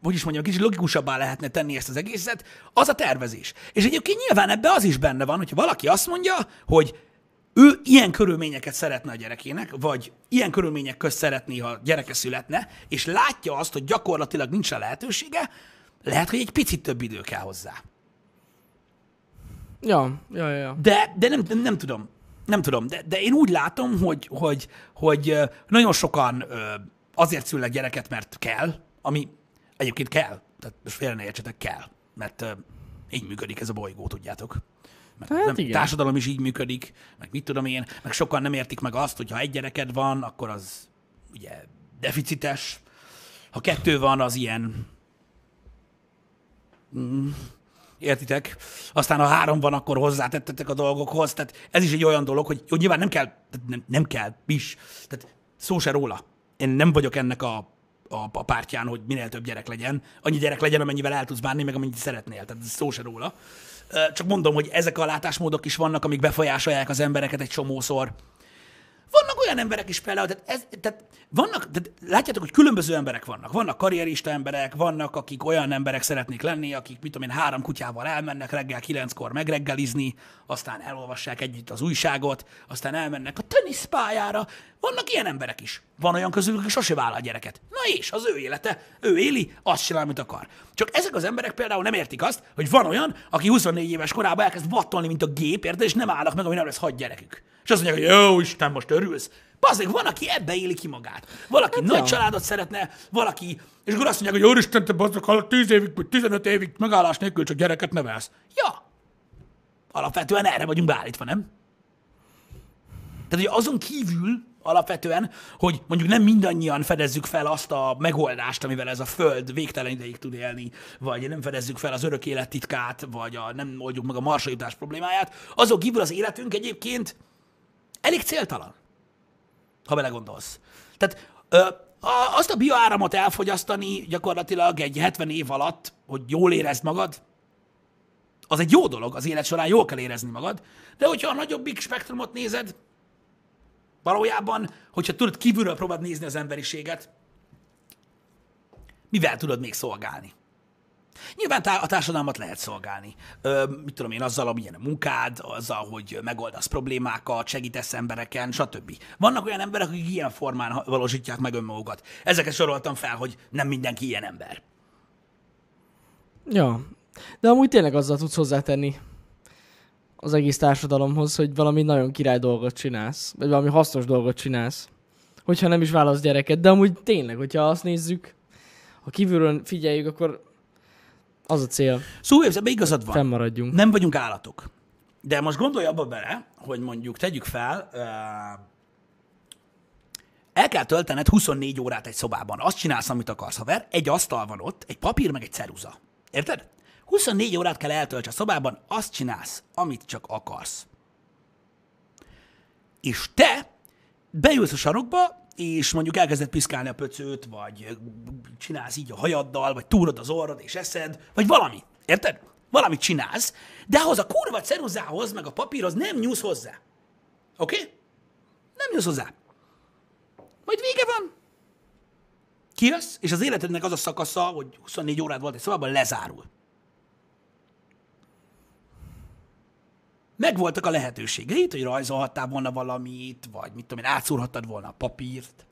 hogy is mondjam, kicsit logikusabbá lehetne tenni ezt az egészet, az a tervezés. És egyébként nyilván ebbe az is benne van, hogyha valaki azt mondja, hogy ő ilyen körülményeket szeretne a gyerekének, vagy ilyen körülmények közt szeretné, ha gyereke születne, és látja azt, hogy gyakorlatilag nincs a lehetősége, lehet, hogy egy picit több idő kell hozzá. Ja, ja, ja. De, de nem, nem, nem tudom. Nem tudom, de, de én úgy látom, hogy, hogy, hogy nagyon sokan azért szülnek gyereket, mert kell, ami egyébként kell. Tehát most félre ne értsetek, kell. Mert így működik ez a bolygó, tudjátok meg hát nem, igen. társadalom is így működik, meg mit tudom én, meg sokan nem értik meg azt, hogy ha egy gyereked van, akkor az ugye deficites, ha kettő van, az ilyen mm, értitek? Aztán ha három van, akkor hozzátettetek a dolgokhoz. Tehát ez is egy olyan dolog, hogy, hogy nyilván nem kell, nem, nem kell is. Tehát szó se róla. Én nem vagyok ennek a, a, a pártján, hogy minél több gyerek legyen. Annyi gyerek legyen, amennyivel el tudsz bánni, meg amennyit szeretnél. Tehát szó se róla. Csak mondom, hogy ezek a látásmódok is vannak, amik befolyásolják az embereket egy csomószor. Vannak olyan emberek is például, tehát, ez, tehát vannak, tehát látjátok, hogy különböző emberek vannak. Vannak karrierista emberek, vannak, akik olyan emberek szeretnék lenni, akik, mit tudom én, három kutyával elmennek reggel kilenckor megreggelizni, aztán elolvassák együtt az újságot, aztán elmennek a teniszpályára. Vannak ilyen emberek is. Van olyan közülük, aki sose vállal gyereket. Na és, az ő élete, ő éli, azt csinál, amit akar. Csak ezek az emberek például nem értik azt, hogy van olyan, aki 24 éves korában elkezd vattolni, mint a gép, érte, és nem állnak meg, ami nem lesz hagy gyerekük. És azt mondják, hogy jó Isten, most örülsz. Bazdmeg, van, aki ebbe éli ki magát. Valaki hát nagy jó. családot szeretne, valaki, és akkor azt mondják, hogy úristen, te bazdmeg, ha 10 évig, vagy 15 évig megállás nélkül csak gyereket nevelsz. Ja. Alapvetően erre vagyunk beállítva, nem? Tehát, hogy azon kívül alapvetően, hogy mondjuk nem mindannyian fedezzük fel azt a megoldást, amivel ez a Föld végtelen ideig tud élni, vagy nem fedezzük fel az örök élet titkát, vagy a, nem oldjuk meg a marsajutás problémáját, azon kívül az életünk egyébként elég céltalan, ha belegondolsz. Tehát ö, azt a bioáramot elfogyasztani gyakorlatilag egy 70 év alatt, hogy jól érezd magad, az egy jó dolog, az élet során jól kell érezni magad, de hogyha a nagyobbik spektrumot nézed, Valójában, hogyha tudod kívülről próbáld nézni az emberiséget, mivel tudod még szolgálni? Nyilván a társadalmat lehet szolgálni. Ö, mit tudom én, azzal, amilyen a munkád, azzal, hogy megoldasz problémákat, segítesz embereken, stb. Vannak olyan emberek, akik ilyen formán valósítják meg önmagukat. Ezeket soroltam fel, hogy nem mindenki ilyen ember. Ja, De amúgy tényleg azzal tudsz hozzátenni az egész társadalomhoz, hogy valami nagyon király dolgot csinálsz, vagy valami hasznos dolgot csinálsz, hogyha nem is válasz gyereket. De amúgy tényleg, hogyha azt nézzük, ha kívülről figyeljük, akkor az a cél, Szóval ebben igazad van. fennmaradjunk. Nem vagyunk állatok. De most gondolj abba bele, hogy mondjuk tegyük fel, uh, el kell töltened 24 órát egy szobában. Azt csinálsz, amit akarsz, haver. Egy asztal van ott, egy papír, meg egy ceruza. Érted? 24 órát kell eltölts a szobában, azt csinálsz, amit csak akarsz. És te beülsz a sarokba, és mondjuk elkezded piszkálni a pöcőt, vagy csinálsz így a hajaddal, vagy túrod az orrod és eszed, vagy valami. Érted? Valamit csinálsz, de ahhoz a kurva ceruzához, meg a papírhoz nem nyúlsz hozzá. Oké? Okay? Nem nyúlsz hozzá. Majd vége van. Kijössz, és az életednek az a szakasza, hogy 24 órád volt egy szobában, lezárul. Megvoltak a lehetőségeid, hogy rajzolhattál volna valamit, vagy mit tudom én, átszúrhattad volna a papírt,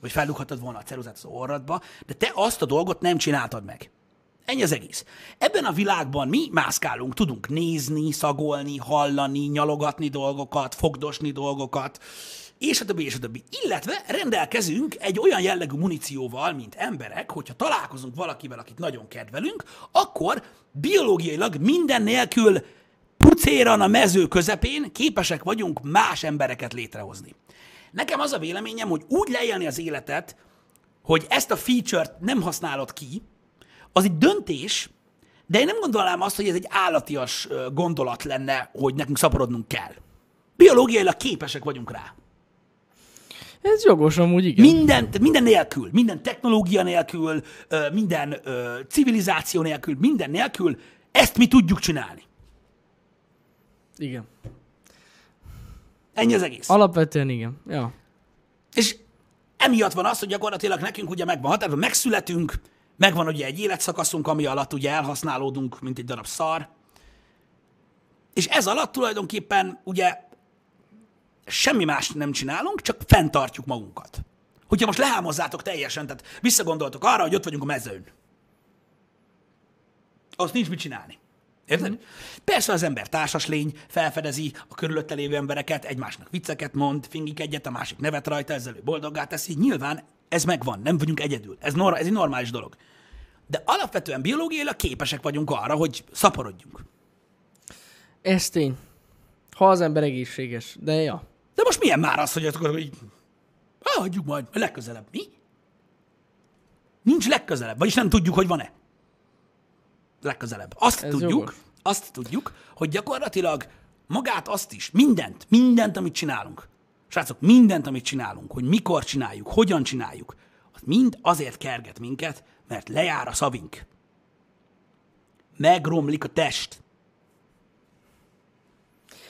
vagy fellughattad volna a ceruzát az orradba, de te azt a dolgot nem csináltad meg. Ennyi az egész. Ebben a világban mi mászkálunk, tudunk nézni, szagolni, hallani, nyalogatni dolgokat, fogdosni dolgokat, és a többi, és a többi. Illetve rendelkezünk egy olyan jellegű munícióval, mint emberek, hogyha találkozunk valakivel, akit nagyon kedvelünk, akkor biológiailag minden nélkül pucéran a mező közepén képesek vagyunk más embereket létrehozni. Nekem az a véleményem, hogy úgy leélni az életet, hogy ezt a feature-t nem használod ki, az egy döntés, de én nem gondolnám azt, hogy ez egy állatias gondolat lenne, hogy nekünk szaporodnunk kell. Biológiailag képesek vagyunk rá. Ez jogos amúgy, igen. Minden, minden nélkül, minden technológia nélkül, minden civilizáció nélkül, minden nélkül, ezt mi tudjuk csinálni. Igen. Ennyi az egész. Alapvetően igen. Ja. És emiatt van az, hogy gyakorlatilag nekünk ugye megvan határozva, megszületünk, megvan ugye egy életszakaszunk, ami alatt ugye elhasználódunk, mint egy darab szar, és ez alatt tulajdonképpen ugye semmi más nem csinálunk, csak fenntartjuk magunkat. Hogyha most lehámozzátok teljesen, tehát visszagondoltok arra, hogy ott vagyunk a mezőn. Azt nincs mit csinálni. Érted? Mm. Persze az ember társas lény, felfedezi a körülötte lévő embereket, egymásnak vicceket mond, fingik egyet, a másik nevet rajta, ezzel ő boldoggá teszi. Nyilván ez megvan, nem vagyunk egyedül. Ez, nor- ez egy normális dolog. De alapvetően biológiailag képesek vagyunk arra, hogy szaporodjunk. Ez tény. Ha az ember egészséges. De ja. De most milyen már az, hogy akkor hogy ah, hagyjuk majd, legközelebb. Mi? Nincs legközelebb, vagyis nem tudjuk, hogy van-e. Legközelebb. Azt Ez tudjuk, jogos. azt tudjuk, hogy gyakorlatilag magát azt is, mindent, mindent, amit csinálunk, srácok, mindent, amit csinálunk, hogy mikor csináljuk, hogyan csináljuk, az mind azért kerget minket, mert lejár a szavink. Megromlik a test.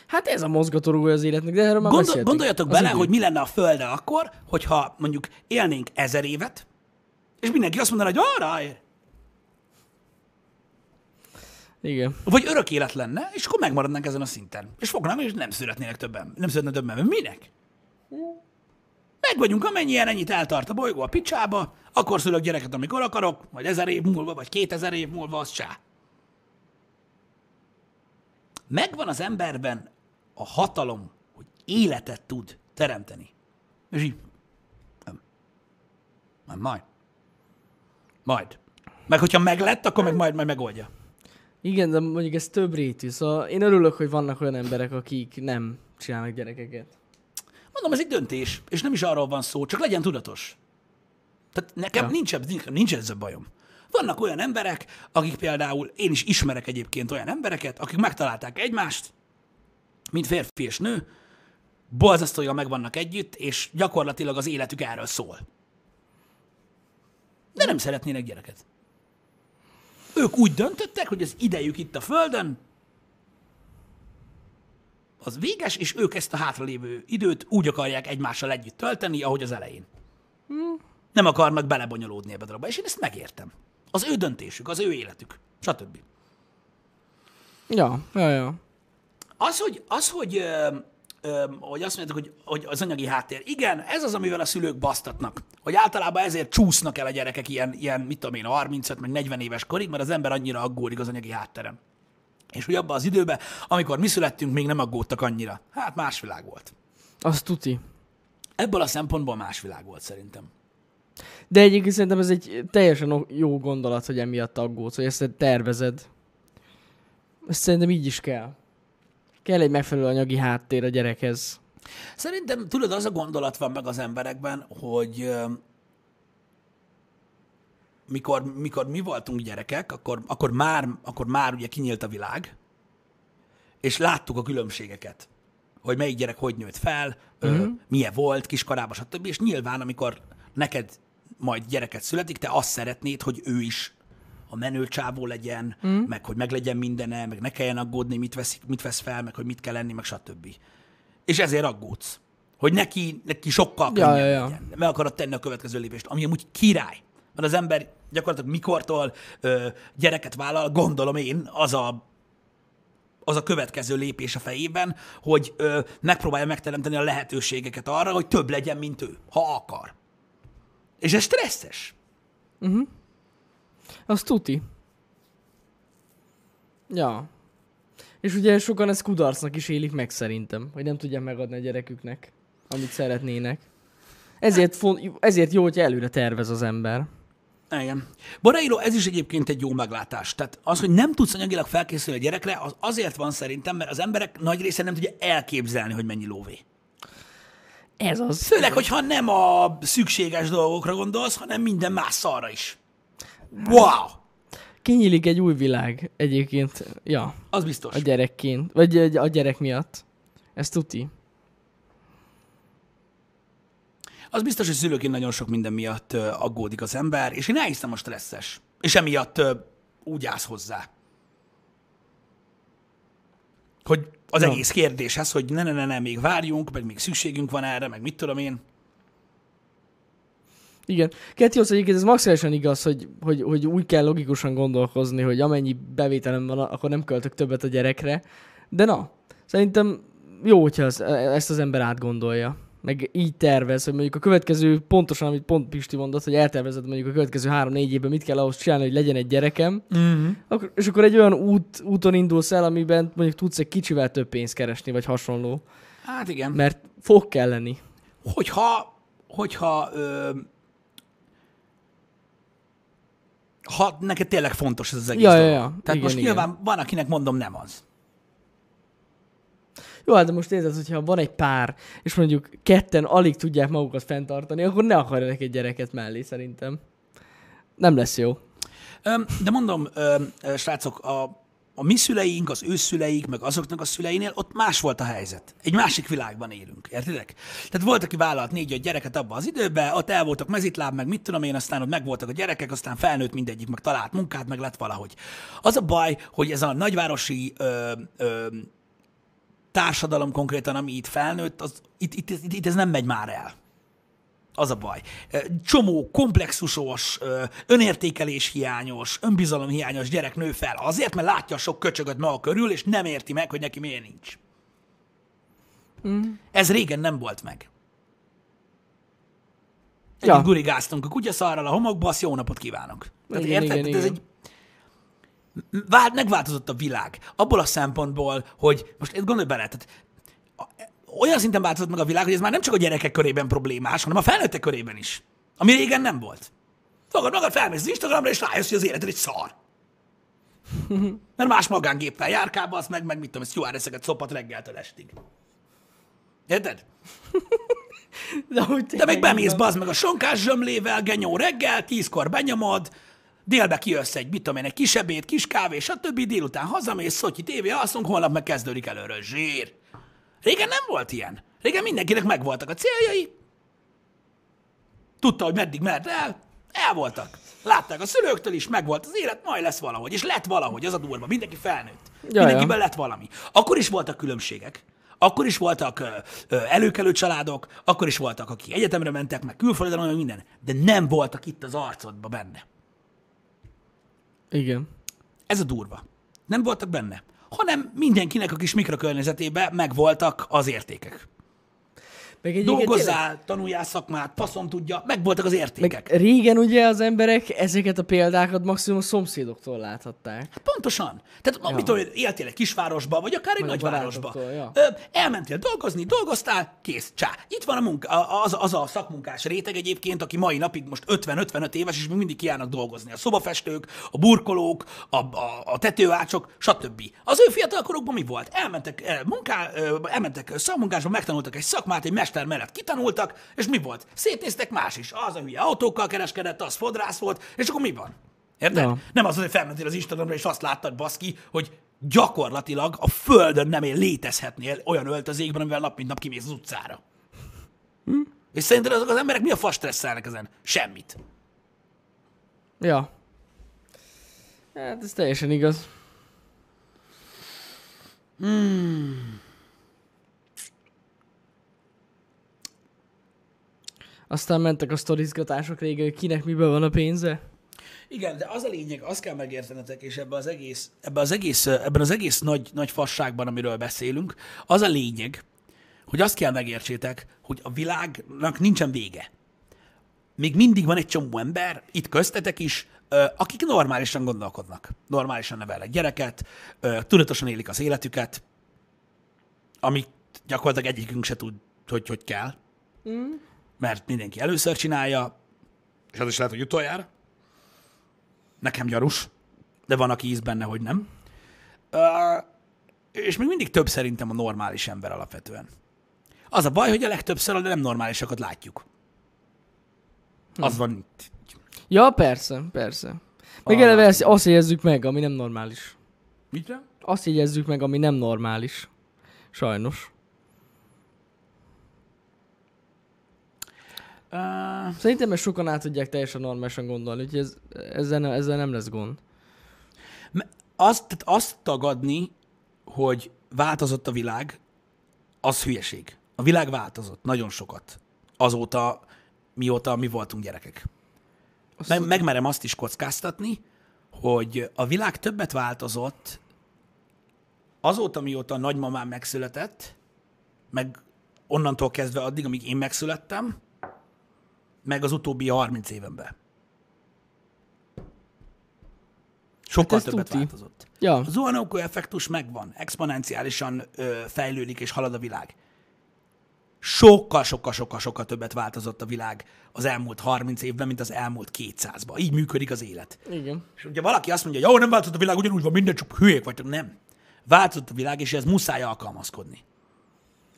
Hát ez a mozgatórugója az életnek, de erről már Gondol, gondoljatok bele, idő. hogy mi lenne a Földre akkor, hogyha mondjuk élnénk ezer évet, és mindenki azt mondaná, hogy arra ér. Igen. Vagy örök élet lenne, és akkor megmaradnánk ezen a szinten. És fognánk, és nem születnének többen. Nem születne többen. Minek? Meg vagyunk, amennyien ennyit eltart a bolygó a picsába, akkor szülök gyereket, amikor akarok, vagy ezer év múlva, vagy kétezer év múlva, az csá. Megvan az emberben a hatalom, hogy életet tud teremteni. És így, nem. Nem, majd. Majd. Meg hogyha meglett, akkor meg majd, majd megoldja. Igen, de mondjuk ez több rétű. Szóval én örülök, hogy vannak olyan emberek, akik nem csinálnak gyerekeket. Mondom, ez egy döntés, és nem is arról van szó, csak legyen tudatos. Tehát nekem Ja. nincs, nincs, nincs ezzel bajom. Vannak olyan emberek, akik például, én is ismerek egyébként olyan embereket, akik megtalálták egymást, mint férfi és nő, borzasztóan meg vannak együtt, és gyakorlatilag az életük erről szól. De nem szeretnének gyereket. Ők úgy döntöttek, hogy az idejük itt a Földön, az véges, és ők ezt a hátralévő időt úgy akarják egymással együtt tölteni, ahogy az elején. Nem akarnak belebonyolódni ebbe a dologba, és én ezt megértem. Az ő döntésük, az ő életük, stb. Ja, ja, ja. Az, hogy, az, hogy öm, hogy azt mondjátok, hogy, hogy az anyagi háttér. Igen, ez az, amivel a szülők basztatnak. Hogy általában ezért csúsznak el a gyerekek ilyen, ilyen mit tudom én, 35 meg 40 éves korig, mert az ember annyira aggódik az anyagi hátteren. És hogy abban az időben, amikor mi születtünk, még nem aggódtak annyira. Hát más világ volt. Az tuti. Ebből a szempontból más világ volt szerintem. De egyébként szerintem ez egy teljesen jó gondolat, hogy emiatt aggódsz, hogy ezt tervezed. Ezt szerintem így is kell. Kell egy megfelelő anyagi háttér a gyerekhez. Szerintem, tudod, az a gondolat van meg az emberekben, hogy mikor, mikor mi voltunk gyerekek, akkor, akkor, már, akkor már ugye kinyílt a világ, és láttuk a különbségeket. Hogy melyik gyerek hogy nőtt fel, ö, milyen volt kiskorában, stb. És nyilván, amikor neked majd gyereket születik, te azt szeretnéd, hogy ő is a menő csávó legyen, mm. meg hogy meglegyen mindene, meg ne kelljen aggódni, mit, veszik, mit vesz fel, meg hogy mit kell lenni, meg stb. És ezért aggódsz. Hogy neki, neki sokkal Ja, könnyebb ja, ja. legyen. Meg akarod tenni a következő lépést, ami amúgy király. Mert az ember gyakorlatilag mikortól ö, gyereket vállal, gondolom én, az a az a következő lépés a fejében, hogy ö, megpróbálja megteremteni a lehetőségeket arra, hogy több legyen, mint ő, ha akar. És ez stresszes. Az tuti. Ja. És ugye sokan ezt kudarcnak is élik meg szerintem, hogy nem tudják megadni a gyereküknek, amit szeretnének. Ezért, font, ezért jó, hogyha előre tervez az ember. Igen. Borairo, ez is egyébként egy jó meglátás. Tehát az, hogy nem tudsz anyagilag felkészülni a gyerekre, az azért van szerintem, mert az emberek nagy része nem tudja elképzelni, hogy mennyi lóvé. Ez az. Főleg, hogyha nem a szükséges dolgokra gondolsz, hanem minden más szarra is. Wow! Kinyílik egy új világ egyébként, ja, Az biztos. a gyerekként, vagy a gyerek miatt. Ez tuti. Az biztos, hogy szülőként nagyon sok minden miatt aggódik az ember, és én elhiszem a stresszes. És emiatt úgy állsz hozzá. Hogy az Ja. egész kérdéshez, hogy ne, ne, ne, ne, még várjunk, meg még szükségünk van erre, meg mit tudom én. Igen. Ketios egyébként ez maximálisan igaz, hogy, hogy, hogy úgy kell logikusan gondolkozni, hogy amennyi bevételem van, akkor nem költök többet a gyerekre. De na, szerintem jó, hogyha ez, ezt az ember átgondolja. Meg így tervez, hogy mondjuk a következő, pontosan, amit pont Pisti mondott, hogy eltervezed mondjuk a következő három-négy évben mit kell ahhoz csinálni, hogy legyen egy gyerekem, Mm-hmm. akkor, és akkor egy olyan út, úton indulsz el, amiben mondjuk tudsz egy kicsivel több pénzt keresni, vagy hasonló. Hát igen. Mert fog kelleni. hogyha, hogyha ö, ha neked tényleg fontos ez az egész Ja, ja, dolog. ja. Tehát Igen, most igen. nyilván van, akinek mondom nem az. Jó, hát de most érted, hogyha van egy pár, és mondjuk ketten alig tudják magukat fenntartani, akkor ne akarjanak egy gyereket mellé, szerintem. Nem lesz jó. De mondom, srácok, a, a mi szüleink, az ő szüleik, meg azoknak a szüleinél ott más volt a helyzet. Egy másik világban élünk, értitek? Tehát volt, aki vállalt négy-öt gyereket abban az időben, ott el voltak mezitláb, meg mit tudom én, aztán ott megvoltak a gyerekek, aztán felnőtt mindegyik, meg talált munkát, meg lett valahogy. Az a baj, hogy ez a nagyvárosi ö, ö, társadalom konkrétan, ami itt felnőtt, az, itt, itt, itt, itt ez nem megy már el. Az a baj. Csomó komplexusos, önértékelés hiányos, önbizalom hiányos gyerek nő fel. Azért, mert látja sok köcsögöt maga körül, és nem érti meg, hogy neki miért nincs. Mm. Ez régen nem volt meg. Együtt Ja. gurigáztunk a kutyaszarral a homokba, azt jó napot kívánok. Tehát Igen, érted? igen, Tehát ez igen. egy Vál, megváltozott a világ. Abból a szempontból, hogy most ezt gondolj bele, tehát olyan szinten változott meg a világ, hogy ez már nem csak a gyerekek körében problémás, hanem a felnőttek körében is. Ami régen nem volt. Fogad magad, felmész az Instagramra, és rájössz, hogy az életed egy szar. Mert más magángéppel járkálba, azt meg, meg mit tudom, stewardesseket szopat reggeltől estig. Érted? De, De még bemész bazd meg a sonkás zsömlével, genyó reggel, tízkor benyomod, délbe kijössz egy, mit tudom én, egy kis ebéd, kis kávé, stb. délután hazamész, szotyi tévé, alszunk, holnap meg kezdődik előről. Zsír. Régen nem volt ilyen. Régen mindenkinek megvoltak a céljai. Tudta, hogy meddig mert el, el voltak. Látták a szülőktől is, megvolt az élet, majd lesz valahogy. És lett valahogy, az a durva. Mindenki felnőtt. Ja, Mindenkiben lett valami. Akkor is voltak különbségek. Akkor is voltak ö, ö, előkelő családok, akkor is voltak, akik egyetemre mentek, meg külföldre, meg minden. De nem voltak itt az arcodba benne. Igen. Ez a durva. Nem voltak benne. Hanem mindenkinek a kis mikrokörnyezetében megvoltak az értékek. Meg egyébként Dolgozzál, tanuljál szakmát, faszom tudja, megvoltak az tényleg- értékek. Meg régen ugye az emberek ezeket a példákat maximum a szomszédoktól láthatták. Pontosan. Tehát, ja. én, éltél egy kisvárosba, vagy akár egy Meg nagyvárosba. ja. Ö, elmentél dolgozni, dolgoztál, kész, csá. Itt van a munka, az, az a szakmunkás réteg egyébként, aki mai napig most 50-55 éves, és még mindig kiállnak dolgozni. A szobafestők, a burkolók, a, a, a tetőácsok, stb. Az ő fiatalkorukban mi volt? Elmentek eh, munká, ö, elmentek szakmunkásba, megtanultak egy szakmát, egy mester mellett kitanultak, és mi volt? Szétnéztek más is. Az a hülye autókkal kereskedett, az fodrász volt, és akkor mi van? Érted? Ja. Nem az, hogy felmentél az Instagramra, és azt láttad, baszki, hogy gyakorlatilag a földön nem él létezhetnél olyan öltözékben, amivel nap mint nap kimész az utcára. Hm? És szerinted azok az emberek mi a fas stresszelnek ezen? Semmit. Ja. Hát ez teljesen igaz. Aztán mentek a sztorizgatások régen, hogy kinek miben van a pénze. Igen, de az a lényeg, azt kell megértenetek, és ebben az egész, ebben az egész, ebben az egész nagy, nagy fasságban, amiről beszélünk, az a lényeg, hogy azt kell megértsétek, hogy a világnak nincsen vége. Még mindig van egy csomó ember, itt köztetek is, akik normálisan gondolkodnak. Normálisan nevelnek gyereket, tudatosan élik az életüket, amit gyakorlatilag egyikünk se tud, hogy hogy kell. Mm. Mert mindenki először csinálja, és az is lehet, hogy utoljára. Nekem gyarus, de van, aki íz benne, hogy nem. Ö, és még mindig több szerintem a normális ember alapvetően. Az a baj, hogy a legtöbbször a nem normálisakat látjuk. Az van itt. Ja, persze, persze. Meg eleve ezt- azt jegyezzük meg, ami nem normális. Mit? Azt jegyezzük meg, ami nem normális. Sajnos. Uh, Szerintem ezt sokan át tudják teljesen normálisan gondolni, úgyhogy ez, ezzel, ne, ezzel nem lesz gond. azt, tehát azt tagadni, hogy változott a világ, az hülyeség. A világ változott nagyon sokat. Azóta, mióta mi voltunk gyerekek. Azt Meg, megmerem azt is kockáztatni, hogy a világ többet változott azóta, mióta a nagymamám megszületett, meg onnantól kezdve addig, amíg én megszülettem, meg az utóbbi 30 évenben. Sokkal Hát többet tuti. változott. Ja, A zuhanókő effektus megvan, exponenciálisan ö, fejlődik és halad a világ. Sokkal, sokkal, sokkal, sokkal többet változott a világ az elmúlt 30 évben, mint az elmúlt 200-ban. Így működik az élet. igen. És ugye valaki azt mondja, hogy jó, nem változott a világ, ugyanúgy van, minden csak hülyék vagytok. Nem. Változott a világ, és ez muszáj alkalmazkodni.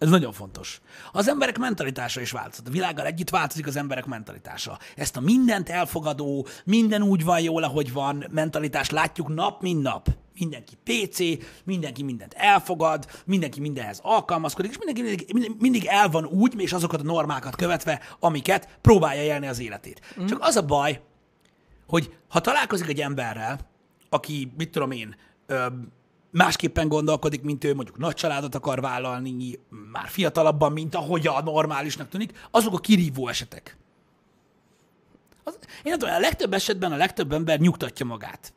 Ez nagyon fontos. Az emberek mentalitása is változott. A világgal együtt változik az emberek mentalitása. Ezt a mindent elfogadó, minden úgy van jól, ahogy van mentalitást látjuk nap, mint nap. Mindenki PC, mindenki mindent elfogad, mindenki mindenhez alkalmazkodik, és mindenki mindig, mindig- el van úgy, és azokat a normákat követve, amiket próbálja élni az életét. Mm. Csak az a baj, hogy ha találkozik egy emberrel, aki, mit tudom én, ö, másképpen gondolkodik, mint ő, mondjuk nagy családot akar vállalni, már fiatalabban, mint ahogy a normálisnak tűnik, azok a kirívó esetek. Az, én nem tudom, a legtöbb esetben a legtöbb ember nyugtatja magát.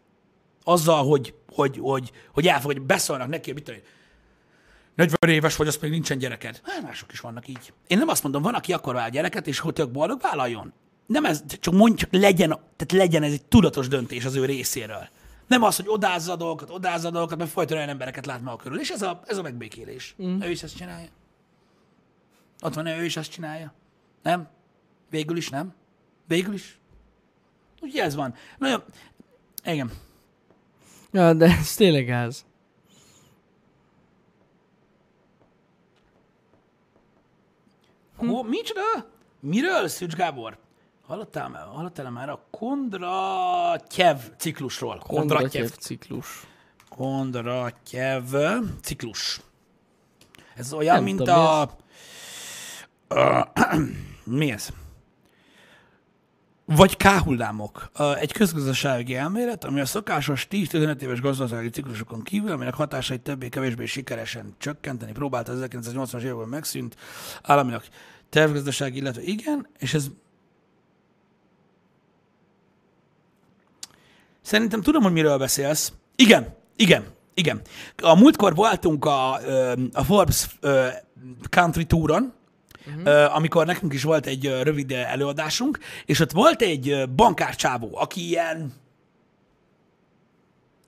Azzal, hogy, hogy, hogy, hogy elfogadja, hogy beszólnak neki, hogy mit tudom én, 40 éves vagy, azt még nincsen gyereked. Hát mások is vannak így. Én nem azt mondom, van, aki akar vál gyereket, és hogy tök boldog, vállaljon. Nem ez, csak mondj, csak legyen, tehát legyen ez egy tudatos döntés az ő részéről. Nem az, hogy odázza a dolgokat, odázza a dolgokat, mert folyton olyan embereket lát maga körül. És ez a, ez a megbékélés. Mm. Ő is ezt csinálja. Ott van, ő is ezt csinálja. Nem? Végül is nem? Végül is? Úgyhogy ez van. Nagyon, igen. Ja, de ez tényleg gáz. Hm. Hó, micsoda? Miről, Szűcs Gábor? Hallottál, már- hallottál már a Kondratyev ciklusról? Kondratyev ciklus. Kondratyev ciklus. Ez olyan, Nem mint tudom, a... Ö, mi ez? Vagy K-hullámok. Egy közgazdasági elmélet, ami a szokásos 10-15 éves gazdasági ciklusokon kívül, aminek hatásait többé-kevésbé sikeresen csökkenteni próbálta az 1980-as években megszűnt államilag tervgazdaság, illetve igen, és ez Szerintem tudom, hogy miről beszélsz. Igen, igen. Igen. A múltkor voltunk a, a Forbes Country Touron, uh-huh. amikor nekünk is volt egy rövid előadásunk, és ott volt egy bankárcsávó, aki ilyen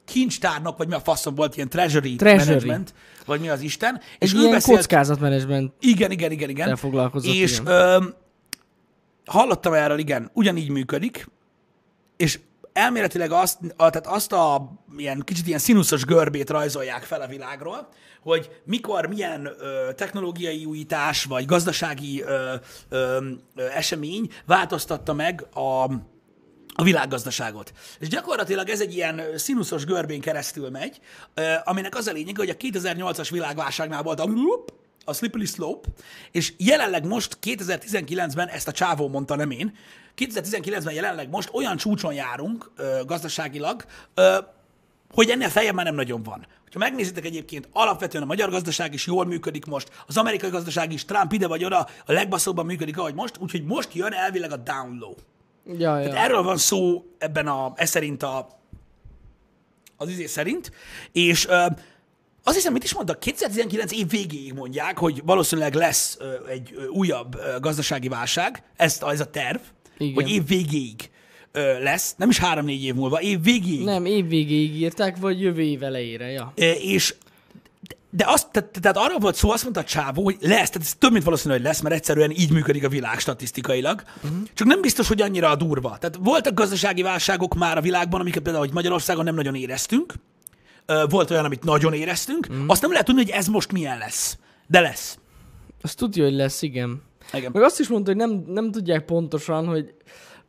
kincstárnak, vagy mi a faszom volt, ilyen treasury, Treasury. management, vagy mi az Isten. És És egy ő ilyen beszélt... kockázatmenedzsment Igen, igen, igen, igen. És igen. ö, hallottam erről, igen, ugyanígy működik, és elméletileg azt, a, tehát azt a ilyen, kicsit ilyen színuszos görbét rajzolják fel a világról, hogy mikor milyen ö, technológiai újítás vagy gazdasági ö, ö, ö, esemény változtatta meg a, a világgazdaságot. És gyakorlatilag ez egy ilyen színuszos görbén keresztül megy, ö, aminek az a lényeg, hogy a 2008-as világválságnál volt a a slippery slope, és jelenleg most 2019-ben, ezt a csávó mondta, nem én, 2019-ben jelenleg most olyan csúcson járunk ö, gazdaságilag, ö, hogy ennél feljebb már nem nagyon van. Ha megnézitek egyébként, alapvetően a magyar gazdaság is jól működik most, az amerikai gazdaság is, Trump ide vagy oda, a legbaszóbban működik, ahogy most, úgyhogy most jön elvileg a down low. Ja, ja. Erről van szó ebben a, ez szerint a, az izé szerint, és ö, azt hiszem, mit is mondtak, 2019 év végéig mondják, hogy valószínűleg lesz ö, egy ö, újabb ö, gazdasági válság, ez, ez a terv, Igen. hogy év végéig ö, lesz, nem is három-négy év múlva, év végéig. Nem, év végéig írták, vagy jövő év elejére, ja. Ö, és de azt, tehát, tehát arra volt szó, azt mondta a csávó, hogy lesz, tehát ez több, mint valószínű, hogy lesz, mert egyszerűen így működik a világ statisztikailag. Uh-huh. Csak nem biztos, hogy annyira durva. Tehát voltak gazdasági válságok már a világban, amiket például, hogy Magyarországon nem nagyon éreztünk. Volt olyan, amit nagyon éreztünk. Uh-huh. Azt nem lehet tudni, hogy ez most milyen lesz. De lesz. Azt tudja, hogy lesz, igen. Igen. Meg azt is mondta, hogy nem, nem tudják pontosan, hogy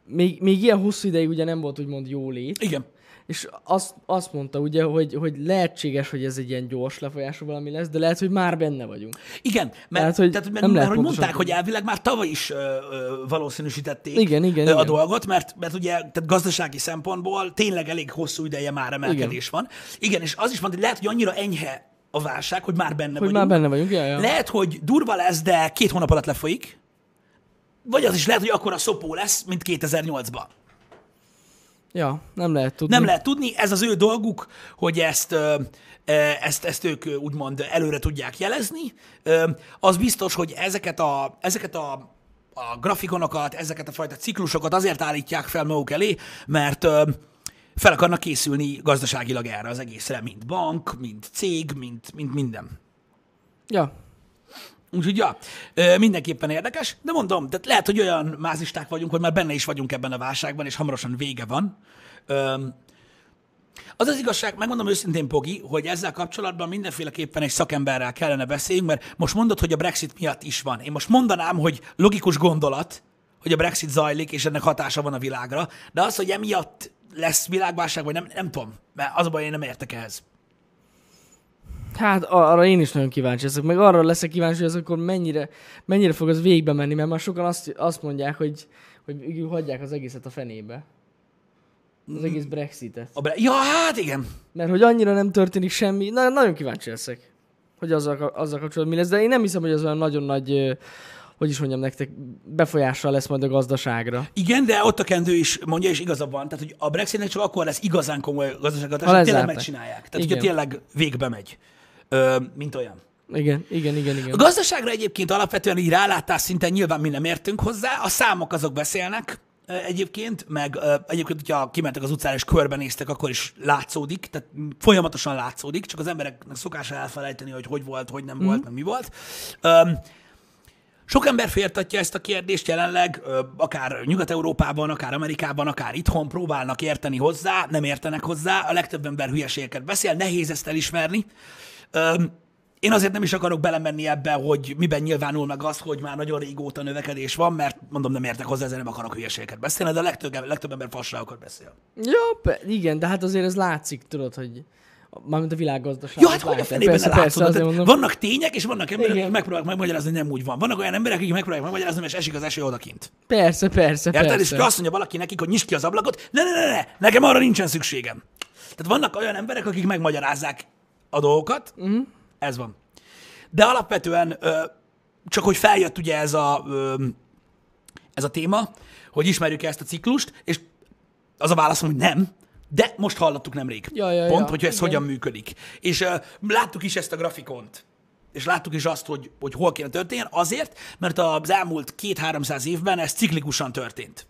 még, még ilyen hosszú ideig ugye nem volt úgymond jólét, Igen. és azt, azt mondta ugye, hogy, hogy lehetséges, hogy ez egy ilyen gyors lefolyású valami lesz, de lehet, hogy már benne vagyunk. Igen, mert, Tehát, hogy tehát, mert, nem mert lehet hogy mondták, hogy tudni. elvileg már tavaly is ö, ö, valószínűsítették Igen, igen, ö, a igen. dolgot, mert, mert ugye tehát gazdasági szempontból tényleg elég hosszú ideje már emelkedés van. Igen, és az is van, hogy lehet, hogy annyira enyhe a válság, hogy már benne Hogy vagyunk. már benne vagyunk, ja, ja. Lehet, hogy durva lesz, de két hónap alatt lefolyik. Vagy az is lehet, hogy akkor a szopó lesz, mint 2008-ban. ja, nem lehet tudni. Nem lehet tudni, ez az ő dolguk, hogy ezt, ezt, ezt ők úgymond előre tudják jelezni. Az biztos, hogy ezeket a, ezeket a, a grafikonokat, ezeket a fajta ciklusokat azért állítják fel maguk elé, mert fel akarnak készülni gazdaságilag erre az egészre, mint bank, mint cég, mint, mint minden. Ja, Úgyhogy ja, mindenképpen érdekes, de mondom, tehát lehet, hogy olyan mázisták vagyunk, hogy már benne is vagyunk ebben a válságban, és hamarosan vége van. Az az igazság, megmondom őszintén, Pogi, hogy ezzel kapcsolatban mindenféleképpen egy szakemberrel kellene beszéljünk, mert most mondod, hogy a Brexit miatt is van. Én most mondanám, hogy logikus gondolat, hogy a Brexit zajlik, és ennek hatása van a világra, de az, hogy emiatt lesz világválság, vagy nem, nem tudom, mert az a baj, én nem értek ehhez. hát arra én is nagyon kíváncsi leszek, meg arra leszek kíváncsi, hogy ez akkor mennyire, mennyire fog az végbe menni, mert már sokan azt, azt mondják, hogy, hogy hagyják az egészet a fenébe. Az egész Brexitet. A bre- ja, hát igen. Mert hogy annyira nem történik semmi, na, nagyon kíváncsi leszek, hogy azzal, azzal kapcsolatban mi lesz, de én nem hiszem, hogy az olyan nagyon nagy, hogy is mondjam nektek, befolyással lesz majd a gazdaságra. Igen, de ott a kendő is mondja, és igaza van. Tehát, hogy a Brexitnek csak akkor lesz igazán komoly gazdasági Ha tényleg megcsinálják. Tehát, hogyha tényleg végbe megy, ö, mint olyan. Igen, igen, igen, A igen. gazdaságra egyébként alapvetően így rálátás szinten nyilván mi nem értünk hozzá, a számok azok beszélnek egyébként, meg egyébként, hogyha kimentek az utcára és körbenéztek, akkor is látszódik, tehát folyamatosan látszódik, csak az embereknek szokása elfelejteni, hogy hogy volt, hogy nem mm. volt, meg mi volt. Öm, sok ember féltatja ezt a kérdést jelenleg, akár Nyugat-Európában, akár Amerikában, akár itthon próbálnak érteni hozzá, nem értenek hozzá, a legtöbb ember hülyeségeket beszél, nehéz ezt elismerni. Én azért nem is akarok belemenni ebbe, hogy miben nyilvánul meg az, hogy már nagyon régóta növekedés van, mert mondom, nem értek hozzá, ezért nem akarok hülyeségeket beszélni, de a legtöbb, legtöbb ember fasságokat beszél. Pe- igen, de hát azért ez látszik, tudod, hogy mármint a világgazdaság. Jó, hát hogy a fenében persze, persze, azért mondom. Vannak tények, és vannak emberek, Igen. akik megpróbálják megmagyarázni, hogy nem úgy van. Vannak olyan emberek, akik megpróbálják megmagyarázni, és esik az eső odakint. Persze, persze, Érted? És persze. akkor azt mondja valaki nekik, hogy nyisd ki az ablakot, ne, ne, ne, ne, nekem arra nincsen szükségem. Tehát vannak olyan emberek, akik megmagyarázzák a dolgokat, uh-huh. ez van. De alapvetően ö, csak hogy feljött ugye ez a, ö, ez a téma, hogy ismerjük ezt a ciklust, és az a válaszom, hogy nem. De most hallottuk nemrég. Ja, ja, Pont, ja, hogy ez igen. hogyan működik. És uh, láttuk is ezt a grafikont. És láttuk is azt, hogy, hogy hol kéne történjen, azért, mert az elmúlt két-háromszáz évben ez ciklikusan történt.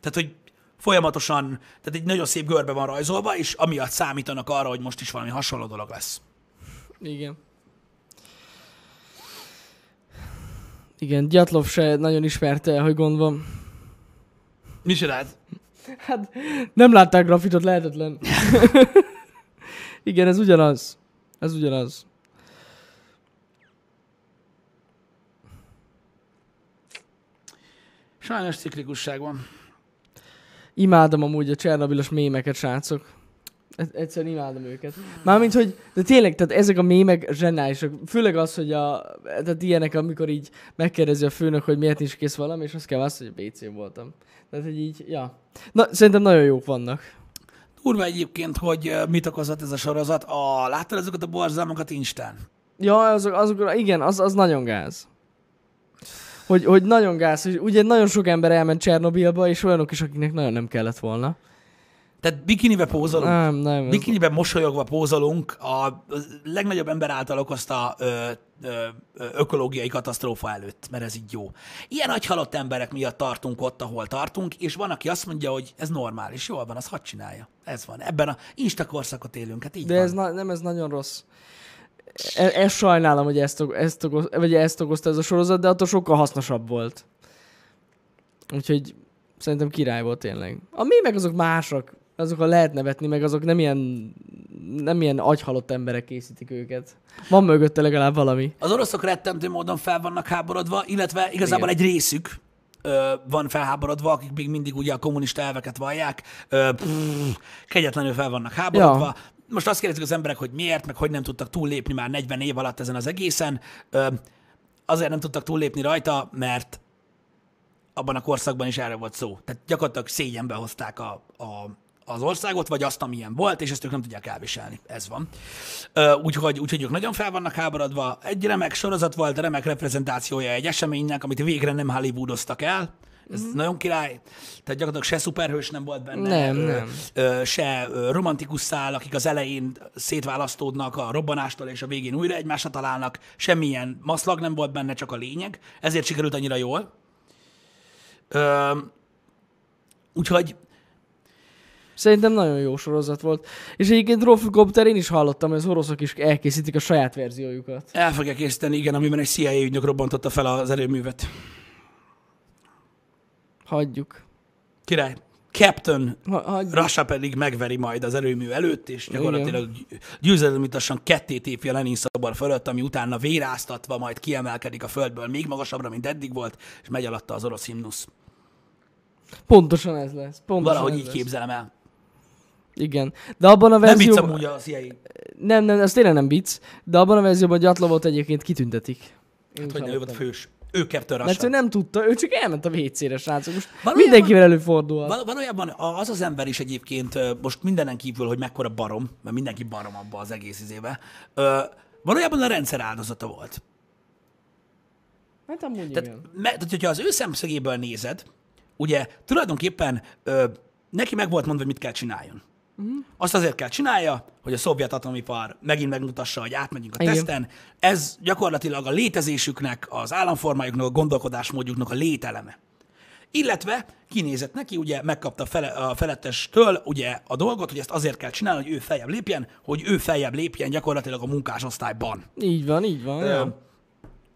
Tehát, hogy folyamatosan, tehát egy nagyon szép görbe van rajzolva, és amiatt számítanak arra, hogy most is valami hasonló dolog lesz. Igen. Igen, Gyatlov se nagyon ismerte, hogy gond van. Mi csinált? Hát nem látták grafitot, lehetetlen. Igen, ez ugyanaz. Ez ugyanaz. Sajnos ciklikusság van. Imádom amúgy a Csernobilos mémeket, srácok. Egyszerűen imádom őket. Mármint, hogy de tényleg, tehát ezek a mémek zseniálisak. Főleg az, hogy a, tehát ilyenek, amikor így megkérdezi a főnök, hogy miért nincs kész valami, és azt kell azt, hogy a BC voltam. Tehát, hogy így, ja. Na, szerintem nagyon jók vannak. Durva egyébként, hogy mit okozott ez a sorozat. A, láttad ezeket a borzalmakat Instán? Ja, azok, azok igen, az, az nagyon gáz. Hogy, hogy nagyon gáz, hogy ugye nagyon sok ember elment Csernobilba, és olyanok is, akiknek nagyon nem kellett volna. Tehát bikinibe pózolunk. Nem, nem. Ez, Bikiniben mosolyogva pózolunk, a legnagyobb ember által okozta ö, ö, ökológiai katasztrófa előtt, mert ez így jó. Ilyen agyhalott emberek miatt tartunk ott, ahol tartunk, és van, aki azt mondja, hogy ez normális, jól van, az hadd csinálja. Ez van. Ebben a Insta korszakot élünk, hát így de van. ez na, nem, ez nagyon rossz. E, ezt sajnálom, hogy ezt, ezt, okoz, vagy ezt okozta ez a sorozat, de attól sokkal hasznosabb volt. Úgyhogy szerintem király volt tényleg. A mémek azok másak, azok lehet nevetni, meg azok nem ilyen, nem ilyen agyhalott emberek készítik őket. Van mögötte legalább valami. Az oroszok rettentő módon fel vannak háborodva, illetve igazából Igen. egy részük ö, van felháborodva, akik még mindig ugye a kommunista elveket vallják, ö, pff, kegyetlenül fel vannak háborodva. Ja. Most azt kérdezik az emberek, hogy miért, meg hogy nem tudtak túllépni már 40 év alatt ezen az egészen. Ö, azért nem tudtak túllépni rajta, mert abban a korszakban is erre volt szó. Tehát gyakorlatilag szégyenbe hozták a, a, az országot, vagy azt, amilyen volt, és ezt ők nem tudják elviselni. Ez van. Úgyhogy, úgyhogy ők nagyon fel vannak háborodva. Egy remek sorozat volt, remek reprezentációja egy eseménynek, amit végre nem Hollywoodoztak el. Ez mm. nagyon király. Tehát gyakorlatilag se szuperhős nem volt benne, Nem, nem. Se romantikus szál, akik az elején szétválasztódnak a robbanástól, és a végén újra egymásra találnak. Semmilyen maszlag nem volt benne, csak a lényeg. Ezért sikerült annyira jól. Úgyhogy Szerintem nagyon jó sorozat volt. És egyébként Rolf én is hallottam, hogy az oroszok is elkészítik a saját verziójukat. el fogja készíteni, igen, amiben egy CIA ügynök robbantotta fel az erőművet. Hagyjuk. Király. Captain Ha. Russia pedig megveri majd az erőmű előtt, és gyakorlatilag győzelemutasan ketté tépje Lenin szobor fölött, ami utána véráztatva majd kiemelkedik a földből még magasabbra, mint eddig volt, és megy alatta az orosz himnusz. Pontosan ez lesz. Pontosan Valahogy ez így lesz. képzelem el. Igen. De abban a Nem vicc verzióban... amúgy a CIA. Nem, nem, ez tényleg nem vicc. De abban a verzióban Gyatlovot egyébként kitüntetik. Én Hát, hogy ne, ő volt fős. Ő Captain Mert ő nem tudta, ő csak elment a WC-re, srácok. Most Valójában- mindenkivel előfordul. Val- valójában az az ember is egyébként, most mindenen kívül, hogy mekkora barom, mert mindenki barom abba az egész izébe, valójában a rendszer áldozata volt. Hát amúgy Tehát, igen. me, tehát, hogyha az ő szemszögéből nézed, ugye tulajdonképpen ö, neki meg volt mondva, hogy mit kell csináljon. Uh-huh. Azt azért kell csinálja, hogy a szovjet atomipar megint megmutassa, hogy átmegyünk a Igen. teszten. Ez gyakorlatilag a létezésüknek, az államformájuknak, a gondolkodásmódjuknak a lételeme. Illetve kinézett neki, ugye megkapta fele, a felettestől ugye a dolgot, hogy ezt azért kell csinálni, hogy ő feljebb lépjen, hogy ő feljebb lépjen gyakorlatilag a munkásosztályban Így van, így van. Ö.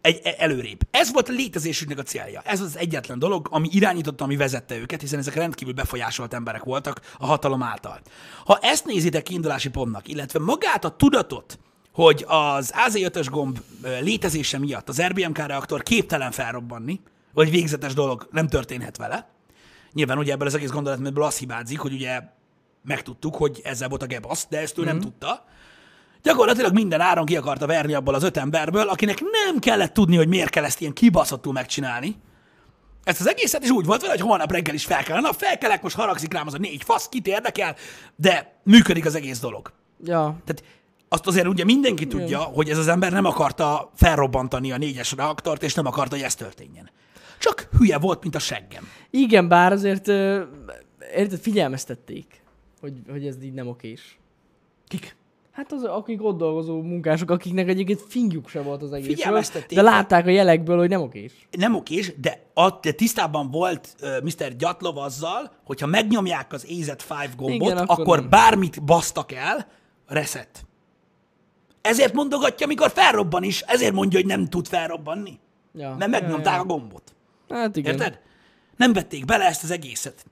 egy, e- előrébb. Ez volt a létezésüknek a célja. Ez az egyetlen dolog, ami irányította, ami vezette őket, hiszen ezek rendkívül befolyásolt emberek voltak a hatalom által. Ha ezt nézitek kiindulási pontnak, illetve magát a tudatot, hogy az AZ5-ös gomb létezése miatt az RBMK reaktor képtelen felrobbanni, vagy végzetes dolog nem történhet vele. Nyilván ugye ebből az egész gondolatmódból az hibázik, hogy ugye megtudtuk, hogy ezzel volt a gebasz, de ezt ő mm. nem tudta. Gyakorlatilag minden áron ki akarta verni abból az öt emberből, akinek nem kellett tudni, hogy miért kell ezt ilyen kibaszottul megcsinálni. Ezt az egészet is úgy volt vele, hogy holnap reggel is fel kell. Na, felkelek, most haragszik rám az a négy fasz, kit érdekel, de működik az egész dolog. ja. Tehát azt azért ugye mindenki tudja, hogy ez az ember nem akarta felrobbantani a négyes reaktort, és nem akarta, hogy ez történjen. Csak hülye volt, mint a seggem. Igen, bár azért, érted, figyelmeztették. hogy, hogy ez így nem okés. Kik? Hát az, akik ott dolgozó munkások, akiknek egyébként fingjuk se volt az egészről, de látták a jelekből, hogy nem okés. Nem okés, de, a, de tisztában volt uh, Mr. Gyatlov azzal, hogyha megnyomják az AZ5 gombot, Igen, akkor akkor nem. bármit basztak el, reset. Ezért mondogatja, amikor felrobban is, ezért mondja, hogy nem tud felrobbanni. Ja. Mert megnyomták ja, a gombot. Hát igen. Érted? Nem vették bele ezt az egészet.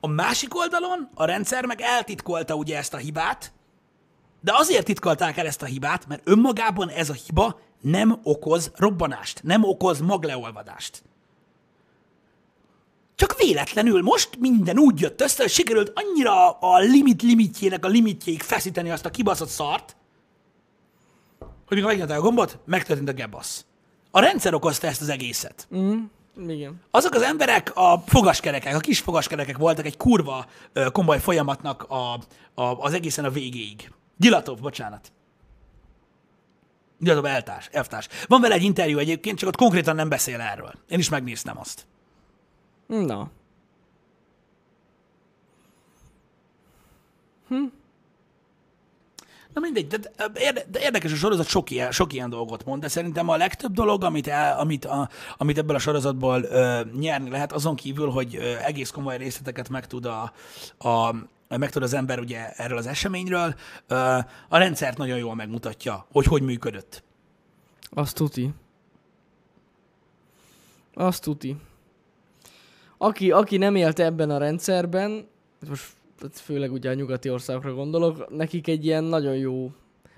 A másik oldalon a rendszer meg eltitkolta ugye ezt a hibát, de azért titkolták el ezt a hibát, mert önmagában ez a hiba nem okoz robbanást, nem okoz magleolvadást. Csak véletlenül most minden úgy jött össze, hogy sikerült annyira a limit limitjének a limitjéig feszíteni azt a kibaszott szart, hogy mikor megnyomták a gombot, megtörtént a gebasz. A rendszer okozta ezt az egészet. Igen. Azok az emberek, a fogaskerekek, a kis fogaskerekek voltak egy kurva komoly folyamatnak a, a, az egészen a végéig. Gyilatov, bocsánat. Gyilatov eltárs, elvtárs. Van vele egy interjú egyébként, csak ott konkrétan nem beszél erről. Én is megnéztem azt. Na. Na mindegy, de, de érdekes a sorozat, sok ilyen, sok ilyen dolgot mond, de szerintem a legtöbb dolog, amit, el, amit, a, amit ebből a sorozatból ö, nyerni lehet, azon kívül, hogy ö, egész komoly részleteket megtud, a, a, megtud az ember ugye erről az eseményről, a rendszert nagyon jól megmutatja, hogy hogy működött. Azt tuti. Azt tuti. Aki, aki nem élt ebben a rendszerben, most tehát főleg ugye a nyugati országokra gondolok, nekik egy ilyen nagyon jó,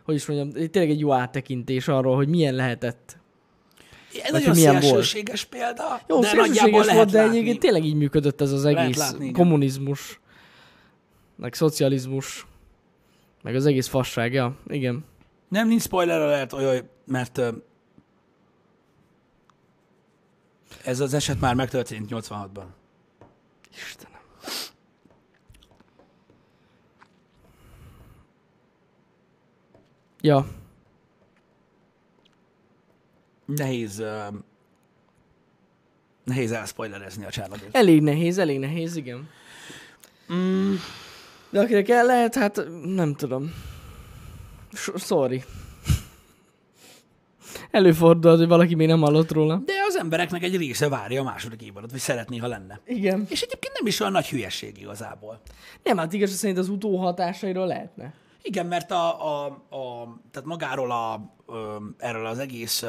hogy is mondjam, tényleg egy jó áttekintés arról, hogy milyen lehetett. Ez nagyon volt. szélsőséges példa, Jó, de nagyjából szélsőséges lehet volt, de egyébként tényleg így működött ez az egész kommunizmus, meg szocializmus, meg az egész fasság, ja, igen. Nem, nincs spoiler alert, olyan, mert ez az eset már megtörtént 86-ban. Istenem. Ja, Nehéz, uh, nehéz elspoilerezni a Csernobyl. elég nehéz, elég nehéz, igen. Mm, De akinek el lehet, hát nem tudom. Sorry. Előfordul, hogy valaki még nem hallott róla. de az embereknek egy része várja a második évadot, vagy szeretné, ha lenne. Igen. És egyébként nem is olyan nagy hülyeség igazából. Nem, hát igaz, szerint az utóhatásairól lehetne. Igen, mert a, a, a tehát magáról a, erről az egész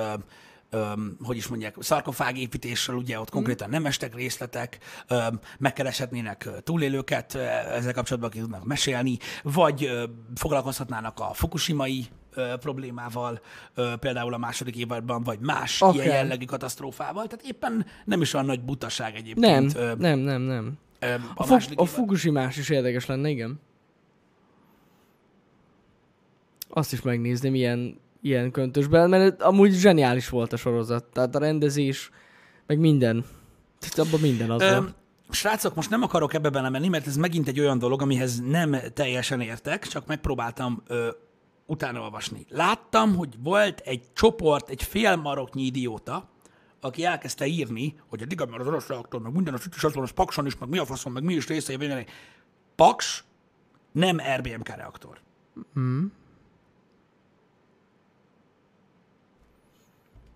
ö, ö, hogy is mondják, szarkofág építésről ugye ott konkrétan nem estek részletek, ö, megkereshetnének túlélőket ezzel kapcsolatban, akik tudnak mesélni, vagy ö, foglalkozhatnának a fukushimai ö, problémával, ö, például a második évadban, vagy más Akár. ilyen jellegű katasztrófával. Tehát éppen nem is olyan nagy butaság Nem, egyébként. ö, nem, nem, nem. ö, A, a második a. Fukushimás is érdekes lenne, igen. Azt is megnézném ilyen, ilyen köntösben, mert amúgy zseniális volt a sorozat. Tehát a rendezés, meg minden. Tehát abban minden az Ö, van. Srácok, most nem akarok ebbe belemenni, mert ez megint egy olyan dolog, amihez nem teljesen értek, csak megpróbáltam ö, utána olvasni. Láttam, hogy volt egy csoport, egy fél maroknyi idióta, aki elkezdte írni, hogy a diga, mert az orosz reaktor, meg minden, az is az van, az Pakson is, meg mi a faszom, meg mi is részei, minden. Paks nem RBMK reaktor.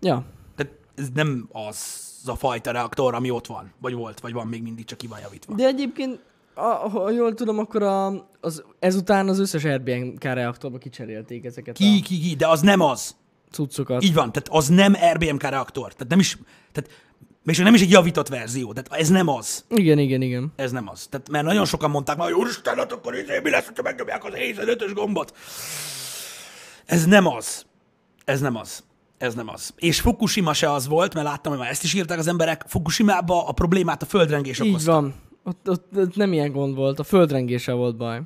Ja. Tehát ez nem az a fajta reaktor, ami ott van, vagy volt, vagy van még mindig, csak ki van javítva. De egyébként, ha jól tudom, akkor a, az, ezután az összes RBMK reaktorba kicserélték ezeket Ki, a ki, ki, de az nem az. cuccokat. Így van, tehát az nem RBMK reaktor. Tehát nem is, tehát még nem is egy javított verzió. Tehát ez nem az. Igen, igen, igen. Ez nem az. Tehát, mert nagyon sokan mondták már, hogy úristen, hát akkor izé, mi lesz, ha megnyomják az 5-ös gombot. Ez nem az. Ez nem az. Ez nem az. És Fukushima se az volt, mert láttam, hogy már ezt is írták az emberek. Fukushima-ba a problémát a földrengés Így okozta. van. Ott, ott, ott nem ilyen gond volt, a földrengéssel volt baj.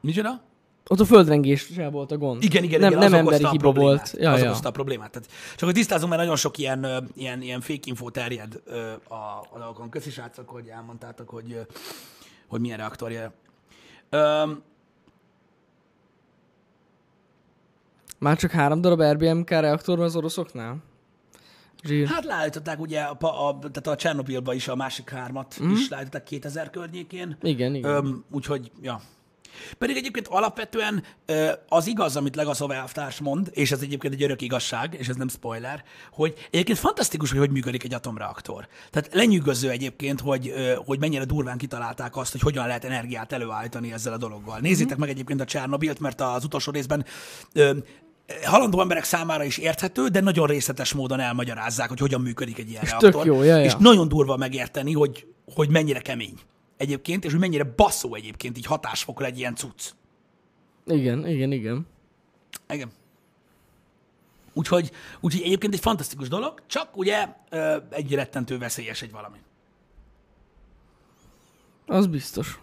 Micsoda? Ott a földrengéssel volt a gond. Igen, igen, nem, igen, nem emberi hiba volt. Ja, az ja. okozta a problémát. Tehát, csak hogy tisztázunk, mert nagyon sok ilyen, ilyen, ilyen fake info terjed a, a dolgokon. Köszi srácok, hogy elmondtátok, hogy, hogy milyen reaktorja. Már csak három darab RBMK reaktor van az oroszoknál? Zsír. Hát leállították ugye, a, pa- a, tehát a Csernobilba is a másik hármat mm. is leállították 2000 környékén. Igen, igen. Öm, úgyhogy, ja. Pedig egyébként alapvetően az igaz, amit Legasov elvtárs mond, és ez egyébként egy örök igazság, és ez nem spoiler, hogy egyébként fantasztikus, hogy hogy működik egy atomreaktor. Tehát lenyűgöző egyébként, hogy, hogy mennyire durván kitalálták azt, hogy hogyan lehet energiát előállítani ezzel a dologgal. Nézzétek meg egyébként a Csernobilt, mert az utolsó részben halandó emberek számára is érthető, de nagyon részletes módon elmagyarázzák, hogy hogyan működik egy ilyen És reaktor. jó, ja, ja. És nagyon durva megérteni, hogy, hogy mennyire kemény egyébként, és hogy mennyire basszó egyébként így hatásfokra egy ilyen cucc. Igen, igen, igen. Igen. Úgyhogy, úgyhogy egyébként egy fantasztikus dolog, csak ugye egy rettentő veszélyes egy valami. Az biztos.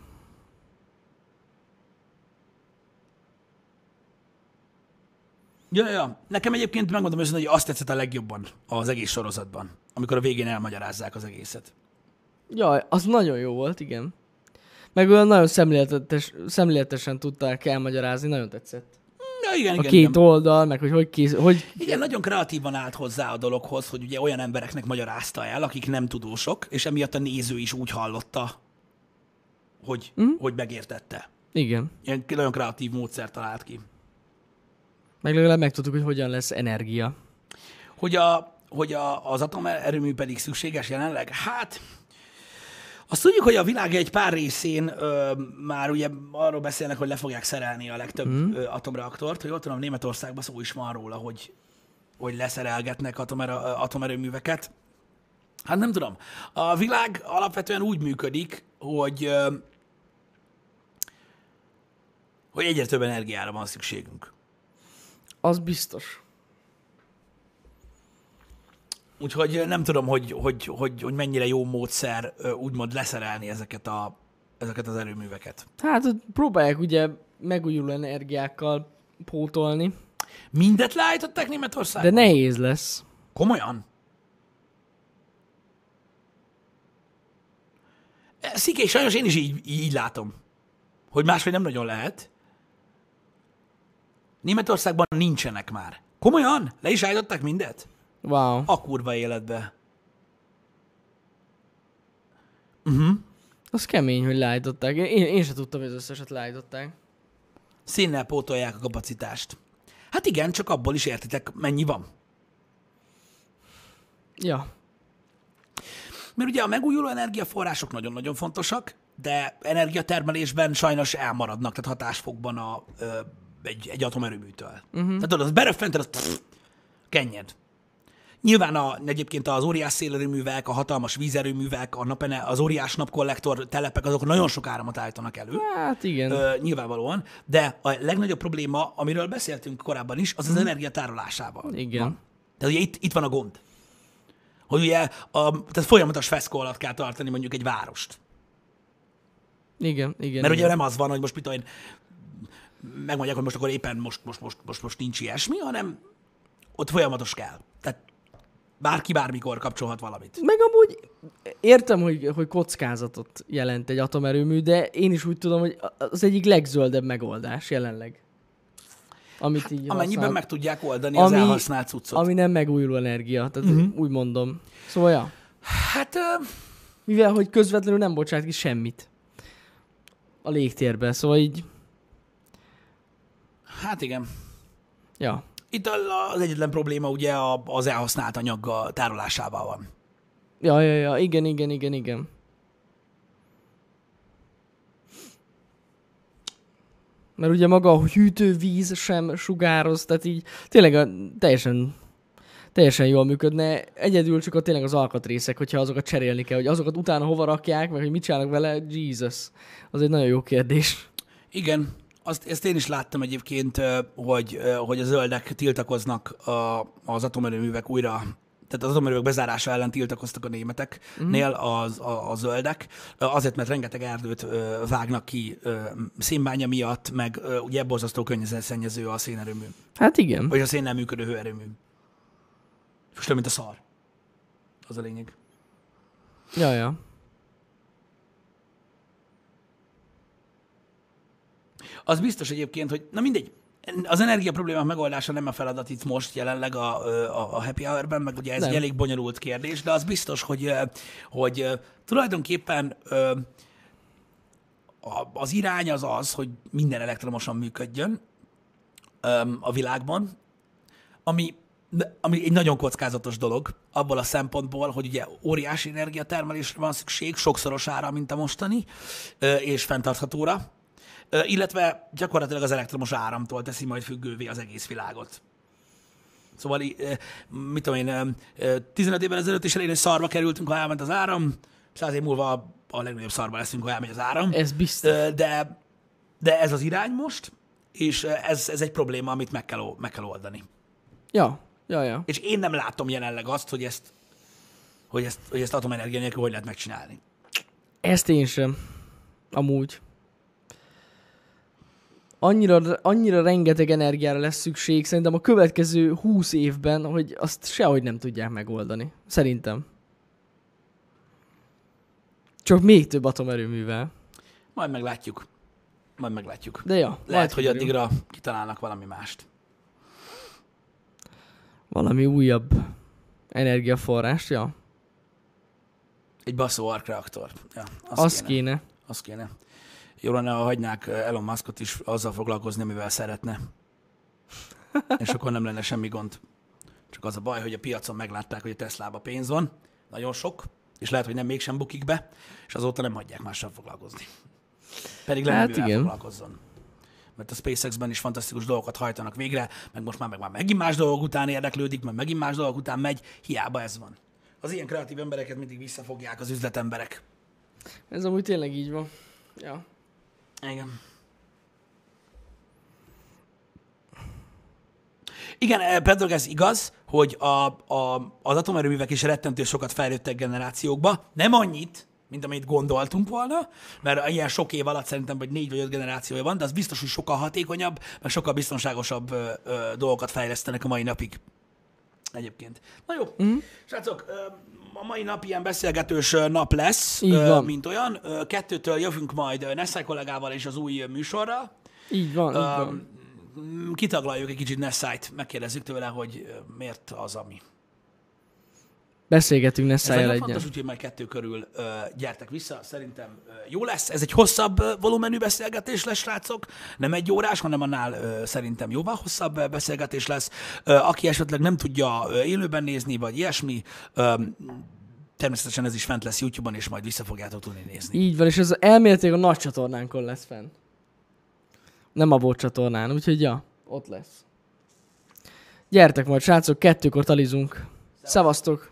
Ja, ja. Nekem egyébként megmondom őszintén, hogy azt tetszett a legjobban az egész sorozatban, amikor a végén elmagyarázzák az egészet. Jaj, az nagyon jó volt, igen. Meg olyan nagyon szemléletes, szemléletesen tudták elmagyarázni, nagyon tetszett. Ja, igen, A igen, két igen. oldal, meg hogy hogy kész, hogy... Igen, nagyon kreatívan állt hozzá a dologhoz, hogy ugye olyan embereknek magyarázta el, akik nem tudósok, és emiatt a néző is úgy hallotta, hogy, mm. hogy megértette. Igen. Ilyen nagyon kreatív módszer talált ki. Meg legalább megtudtuk, hogy hogyan lesz energia. Hogy, a, hogy a, az atomerőmű pedig szükséges jelenleg? Hát, azt tudjuk, hogy a világ egy pár részén ö, már ugye arról beszélnek, hogy le fogják szerelni a legtöbb mm. ö, atomreaktort. Hogy jól tudom, Németországban szó is van róla, hogy, hogy leszerelgetnek atomer, atomerőműveket. Hát nem tudom. A világ alapvetően úgy működik, hogy, ö, hogy egyre több energiára van szükségünk. Az biztos. Úgyhogy nem tudom, hogy, hogy, hogy, hogy mennyire jó módszer úgymond leszerelni ezeket, a, ezeket az erőműveket. Hát próbálják ugye megújuló energiákkal pótolni, Mindet leállították de Németországban? nehéz lesz. Komolyan? Sziké, sajnos én is így, így látom, hogy máshogy nem nagyon lehet. Németországban nincsenek már. Komolyan? Le is állították mindet? Wow. A kurva életbe. Az kemény, hogy leállították. Én, én sem tudtam, hogy az összeset leállították. Színnel pótolják a kapacitást. Hát igen, csak abból is értitek, mennyi van. Ja. Mert ugye a megújuló energiaforrások nagyon-nagyon fontosak, de energiatermelésben sajnos elmaradnak, tehát hatásfokban a, ö, egy, egy atomerőműtől. Uh-huh. Tehát tudod, az beröffented, az pff, kennyed. Nyilván a, egyébként az óriás szélerőművek, a hatalmas vízerőművek, a napene, az óriás napkollektor telepek, azok nagyon sok áramot állítanak elő. Hát igen. Ö, nyilvánvalóan, de a legnagyobb probléma, amiről beszéltünk korábban is, az az energiatárolásával. Igen. Van. Tehát ugye itt, itt van a gond. Hogy ugye a, tehát folyamatos feszkó alatt kell tartani mondjuk egy várost. Igen, igen. Mert igen. ugye nem az van, hogy most mit tudom én, megmondják, hogy most akkor éppen most, most, most, most, most nincs ilyesmi, hanem ott folyamatos kell. Tehát bárki bármikor kapcsolhat valamit. Meg amúgy értem, hogy, hogy kockázatot jelent egy atomerőmű, de én is úgy tudom, hogy az egyik legzöldebb megoldás jelenleg. Amit hát, így Amennyiben használ- meg tudják oldani az Ami- elhasznált cuccot. Ami nem megújuló energia, tehát uh-huh. úgy mondom. Szóval, ja. Hát, ö, Mivel, hogy közvetlenül nem bocsát ki semmit a légtérbe, szóval így, hát igen. ja. Itt az egyetlen probléma ugye a- az elhasznált anyag a tárolásával van. Ja, ja, ja, igen, igen, igen, igen. Mert ugye maga a hűtővíz sem sugároz, tehát így tényleg a, teljesen, teljesen jól működne. Egyedül csak a tényleg az alkatrészek, hogyha azokat cserélni kell, hogy azokat utána hova rakják, meg hogy mit csinálnak vele, Jesus. Az egy nagyon jó kérdés. Igen, azt, ezt én is láttam egyébként, hogy, hogy a zöldek tiltakoznak a, az atomerőművek újra, tehát az atomerőművek bezárása ellen tiltakoztak a németeknél az, a, a zöldek, azért, mert rengeteg erdőt ö, vágnak ki ö, szénbánya miatt, meg ö, ugye borzasztó környezetszennyező a szénerőmű, Hát igen. vagy a szénnel működő hőerőmű. Több, mint a szar. Az a lényeg. Ja, ja. Az biztos egyébként, hogy na mindegy, az energia problémák megoldása nem a feladat itt most jelenleg a, a, a happy hour-ben, meg ugye ez Nem. egy elég bonyolult kérdés, de az biztos, hogy, hogy tulajdonképpen az irány az az, hogy minden elektromosan működjön a világban, ami, ami egy nagyon kockázatos dolog abból a szempontból, hogy ugye óriási energiatermelésre van szükség, sokszorosára, mint a mostani, és fenntarthatóra, illetve gyakorlatilag az elektromos áramtól teszi majd függővé az egész világot. Szóval, mit tudom én, ö, ö, 15 évvel ezelőtt is elég nagy szarba kerültünk, ha elment az áram, száz év múlva a legnagyobb szarba leszünk, ha elmegy az áram. Ez biztos. De, de ez az irány most, és ez, ez egy probléma, amit meg kell, meg kell oldani. Ja, ja, ja. És én nem látom jelenleg azt, hogy ezt, hogy ezt, hogy ezt atomenergia nélkül hogy lehet megcsinálni. Ezt én sem. Amúgy. Annyira, annyira rengeteg energiára lesz szükség, szerintem a következő 20 évben, hogy azt sehogy nem tudják megoldani. Szerintem. Csak még több atomerőművel. Majd meglátjuk. Majd meglátjuk. De ja, Lehet, hogy kiderül. addigra kitalálnak valami mást. Valami újabb energiaforrás, ja. Egy baszó arc reaktor. Ja, azt Az kéne. kéne. Az kéne. Jó lenne, ha hagynák Elon Muskot is azzal foglalkozni, amivel szeretne. És akkor nem lenne semmi gond. Csak az a baj, hogy a piacon meglátták, hogy a Teslába pénz van, nagyon sok, és lehet, hogy nem mégsem bukik be, és azóta nem hagyják mással foglalkozni. Pedig lenne Hát igen. foglalkozzon. Mert a SpaceX-ben is fantasztikus dolgokat hajtanak végre, meg most már meg már megint más dolgok után érdeklődik, meg megint más dolgok után megy, hiába ez van. Az ilyen kreatív embereket mindig visszafogják az üzletemberek. Ez amúgy tényleg így van. Ja. Igen. Igen, eh, Pedro, ez igaz, hogy a, a, az atomerőművek is rettentő sokat fejlődtek generációkba. Nem annyit, mint amit gondoltunk volna, mert ilyen sok év alatt szerintem vagy négy vagy öt generációja van, de az biztos, hogy sokkal hatékonyabb, meg sokkal biztonságosabb ö, ö, dolgokat fejlesztenek a mai napig. Egyébként. Na jó, mm. srácok, a mai nap ilyen beszélgetős nap lesz, Így van. mint olyan. Kettőtől jövünk majd Nessai kollégával és az új ö, műsorral. Így van, így van. Um, kitaglaljuk egy kicsit Nessai-t, megkérdezzük tőle, hogy miért az, ami. Beszélgetünk Ez Nessájjal nagyon egyen. fontos, úgyhogy majd kettő körül ö, gyertek vissza. Szerintem ö, jó lesz. Ez egy hosszabb ö, volumenű beszélgetés lesz, srácok. Nem egy órás, hanem annál ö, szerintem jóval hosszabb ö, beszélgetés lesz. Ö, aki esetleg nem tudja ö, élőben nézni, vagy ilyesmi, ö, természetesen ez is fent lesz YouTube-on, és majd vissza fogjátok tudni nézni. Így van, és ez elméletileg a nagy csatornánkon lesz fenn. Nem a bot csatornán, úgyhogy ja, ott lesz. Gyertek majd, srácok, kettőkor talizunk. Szevasztok!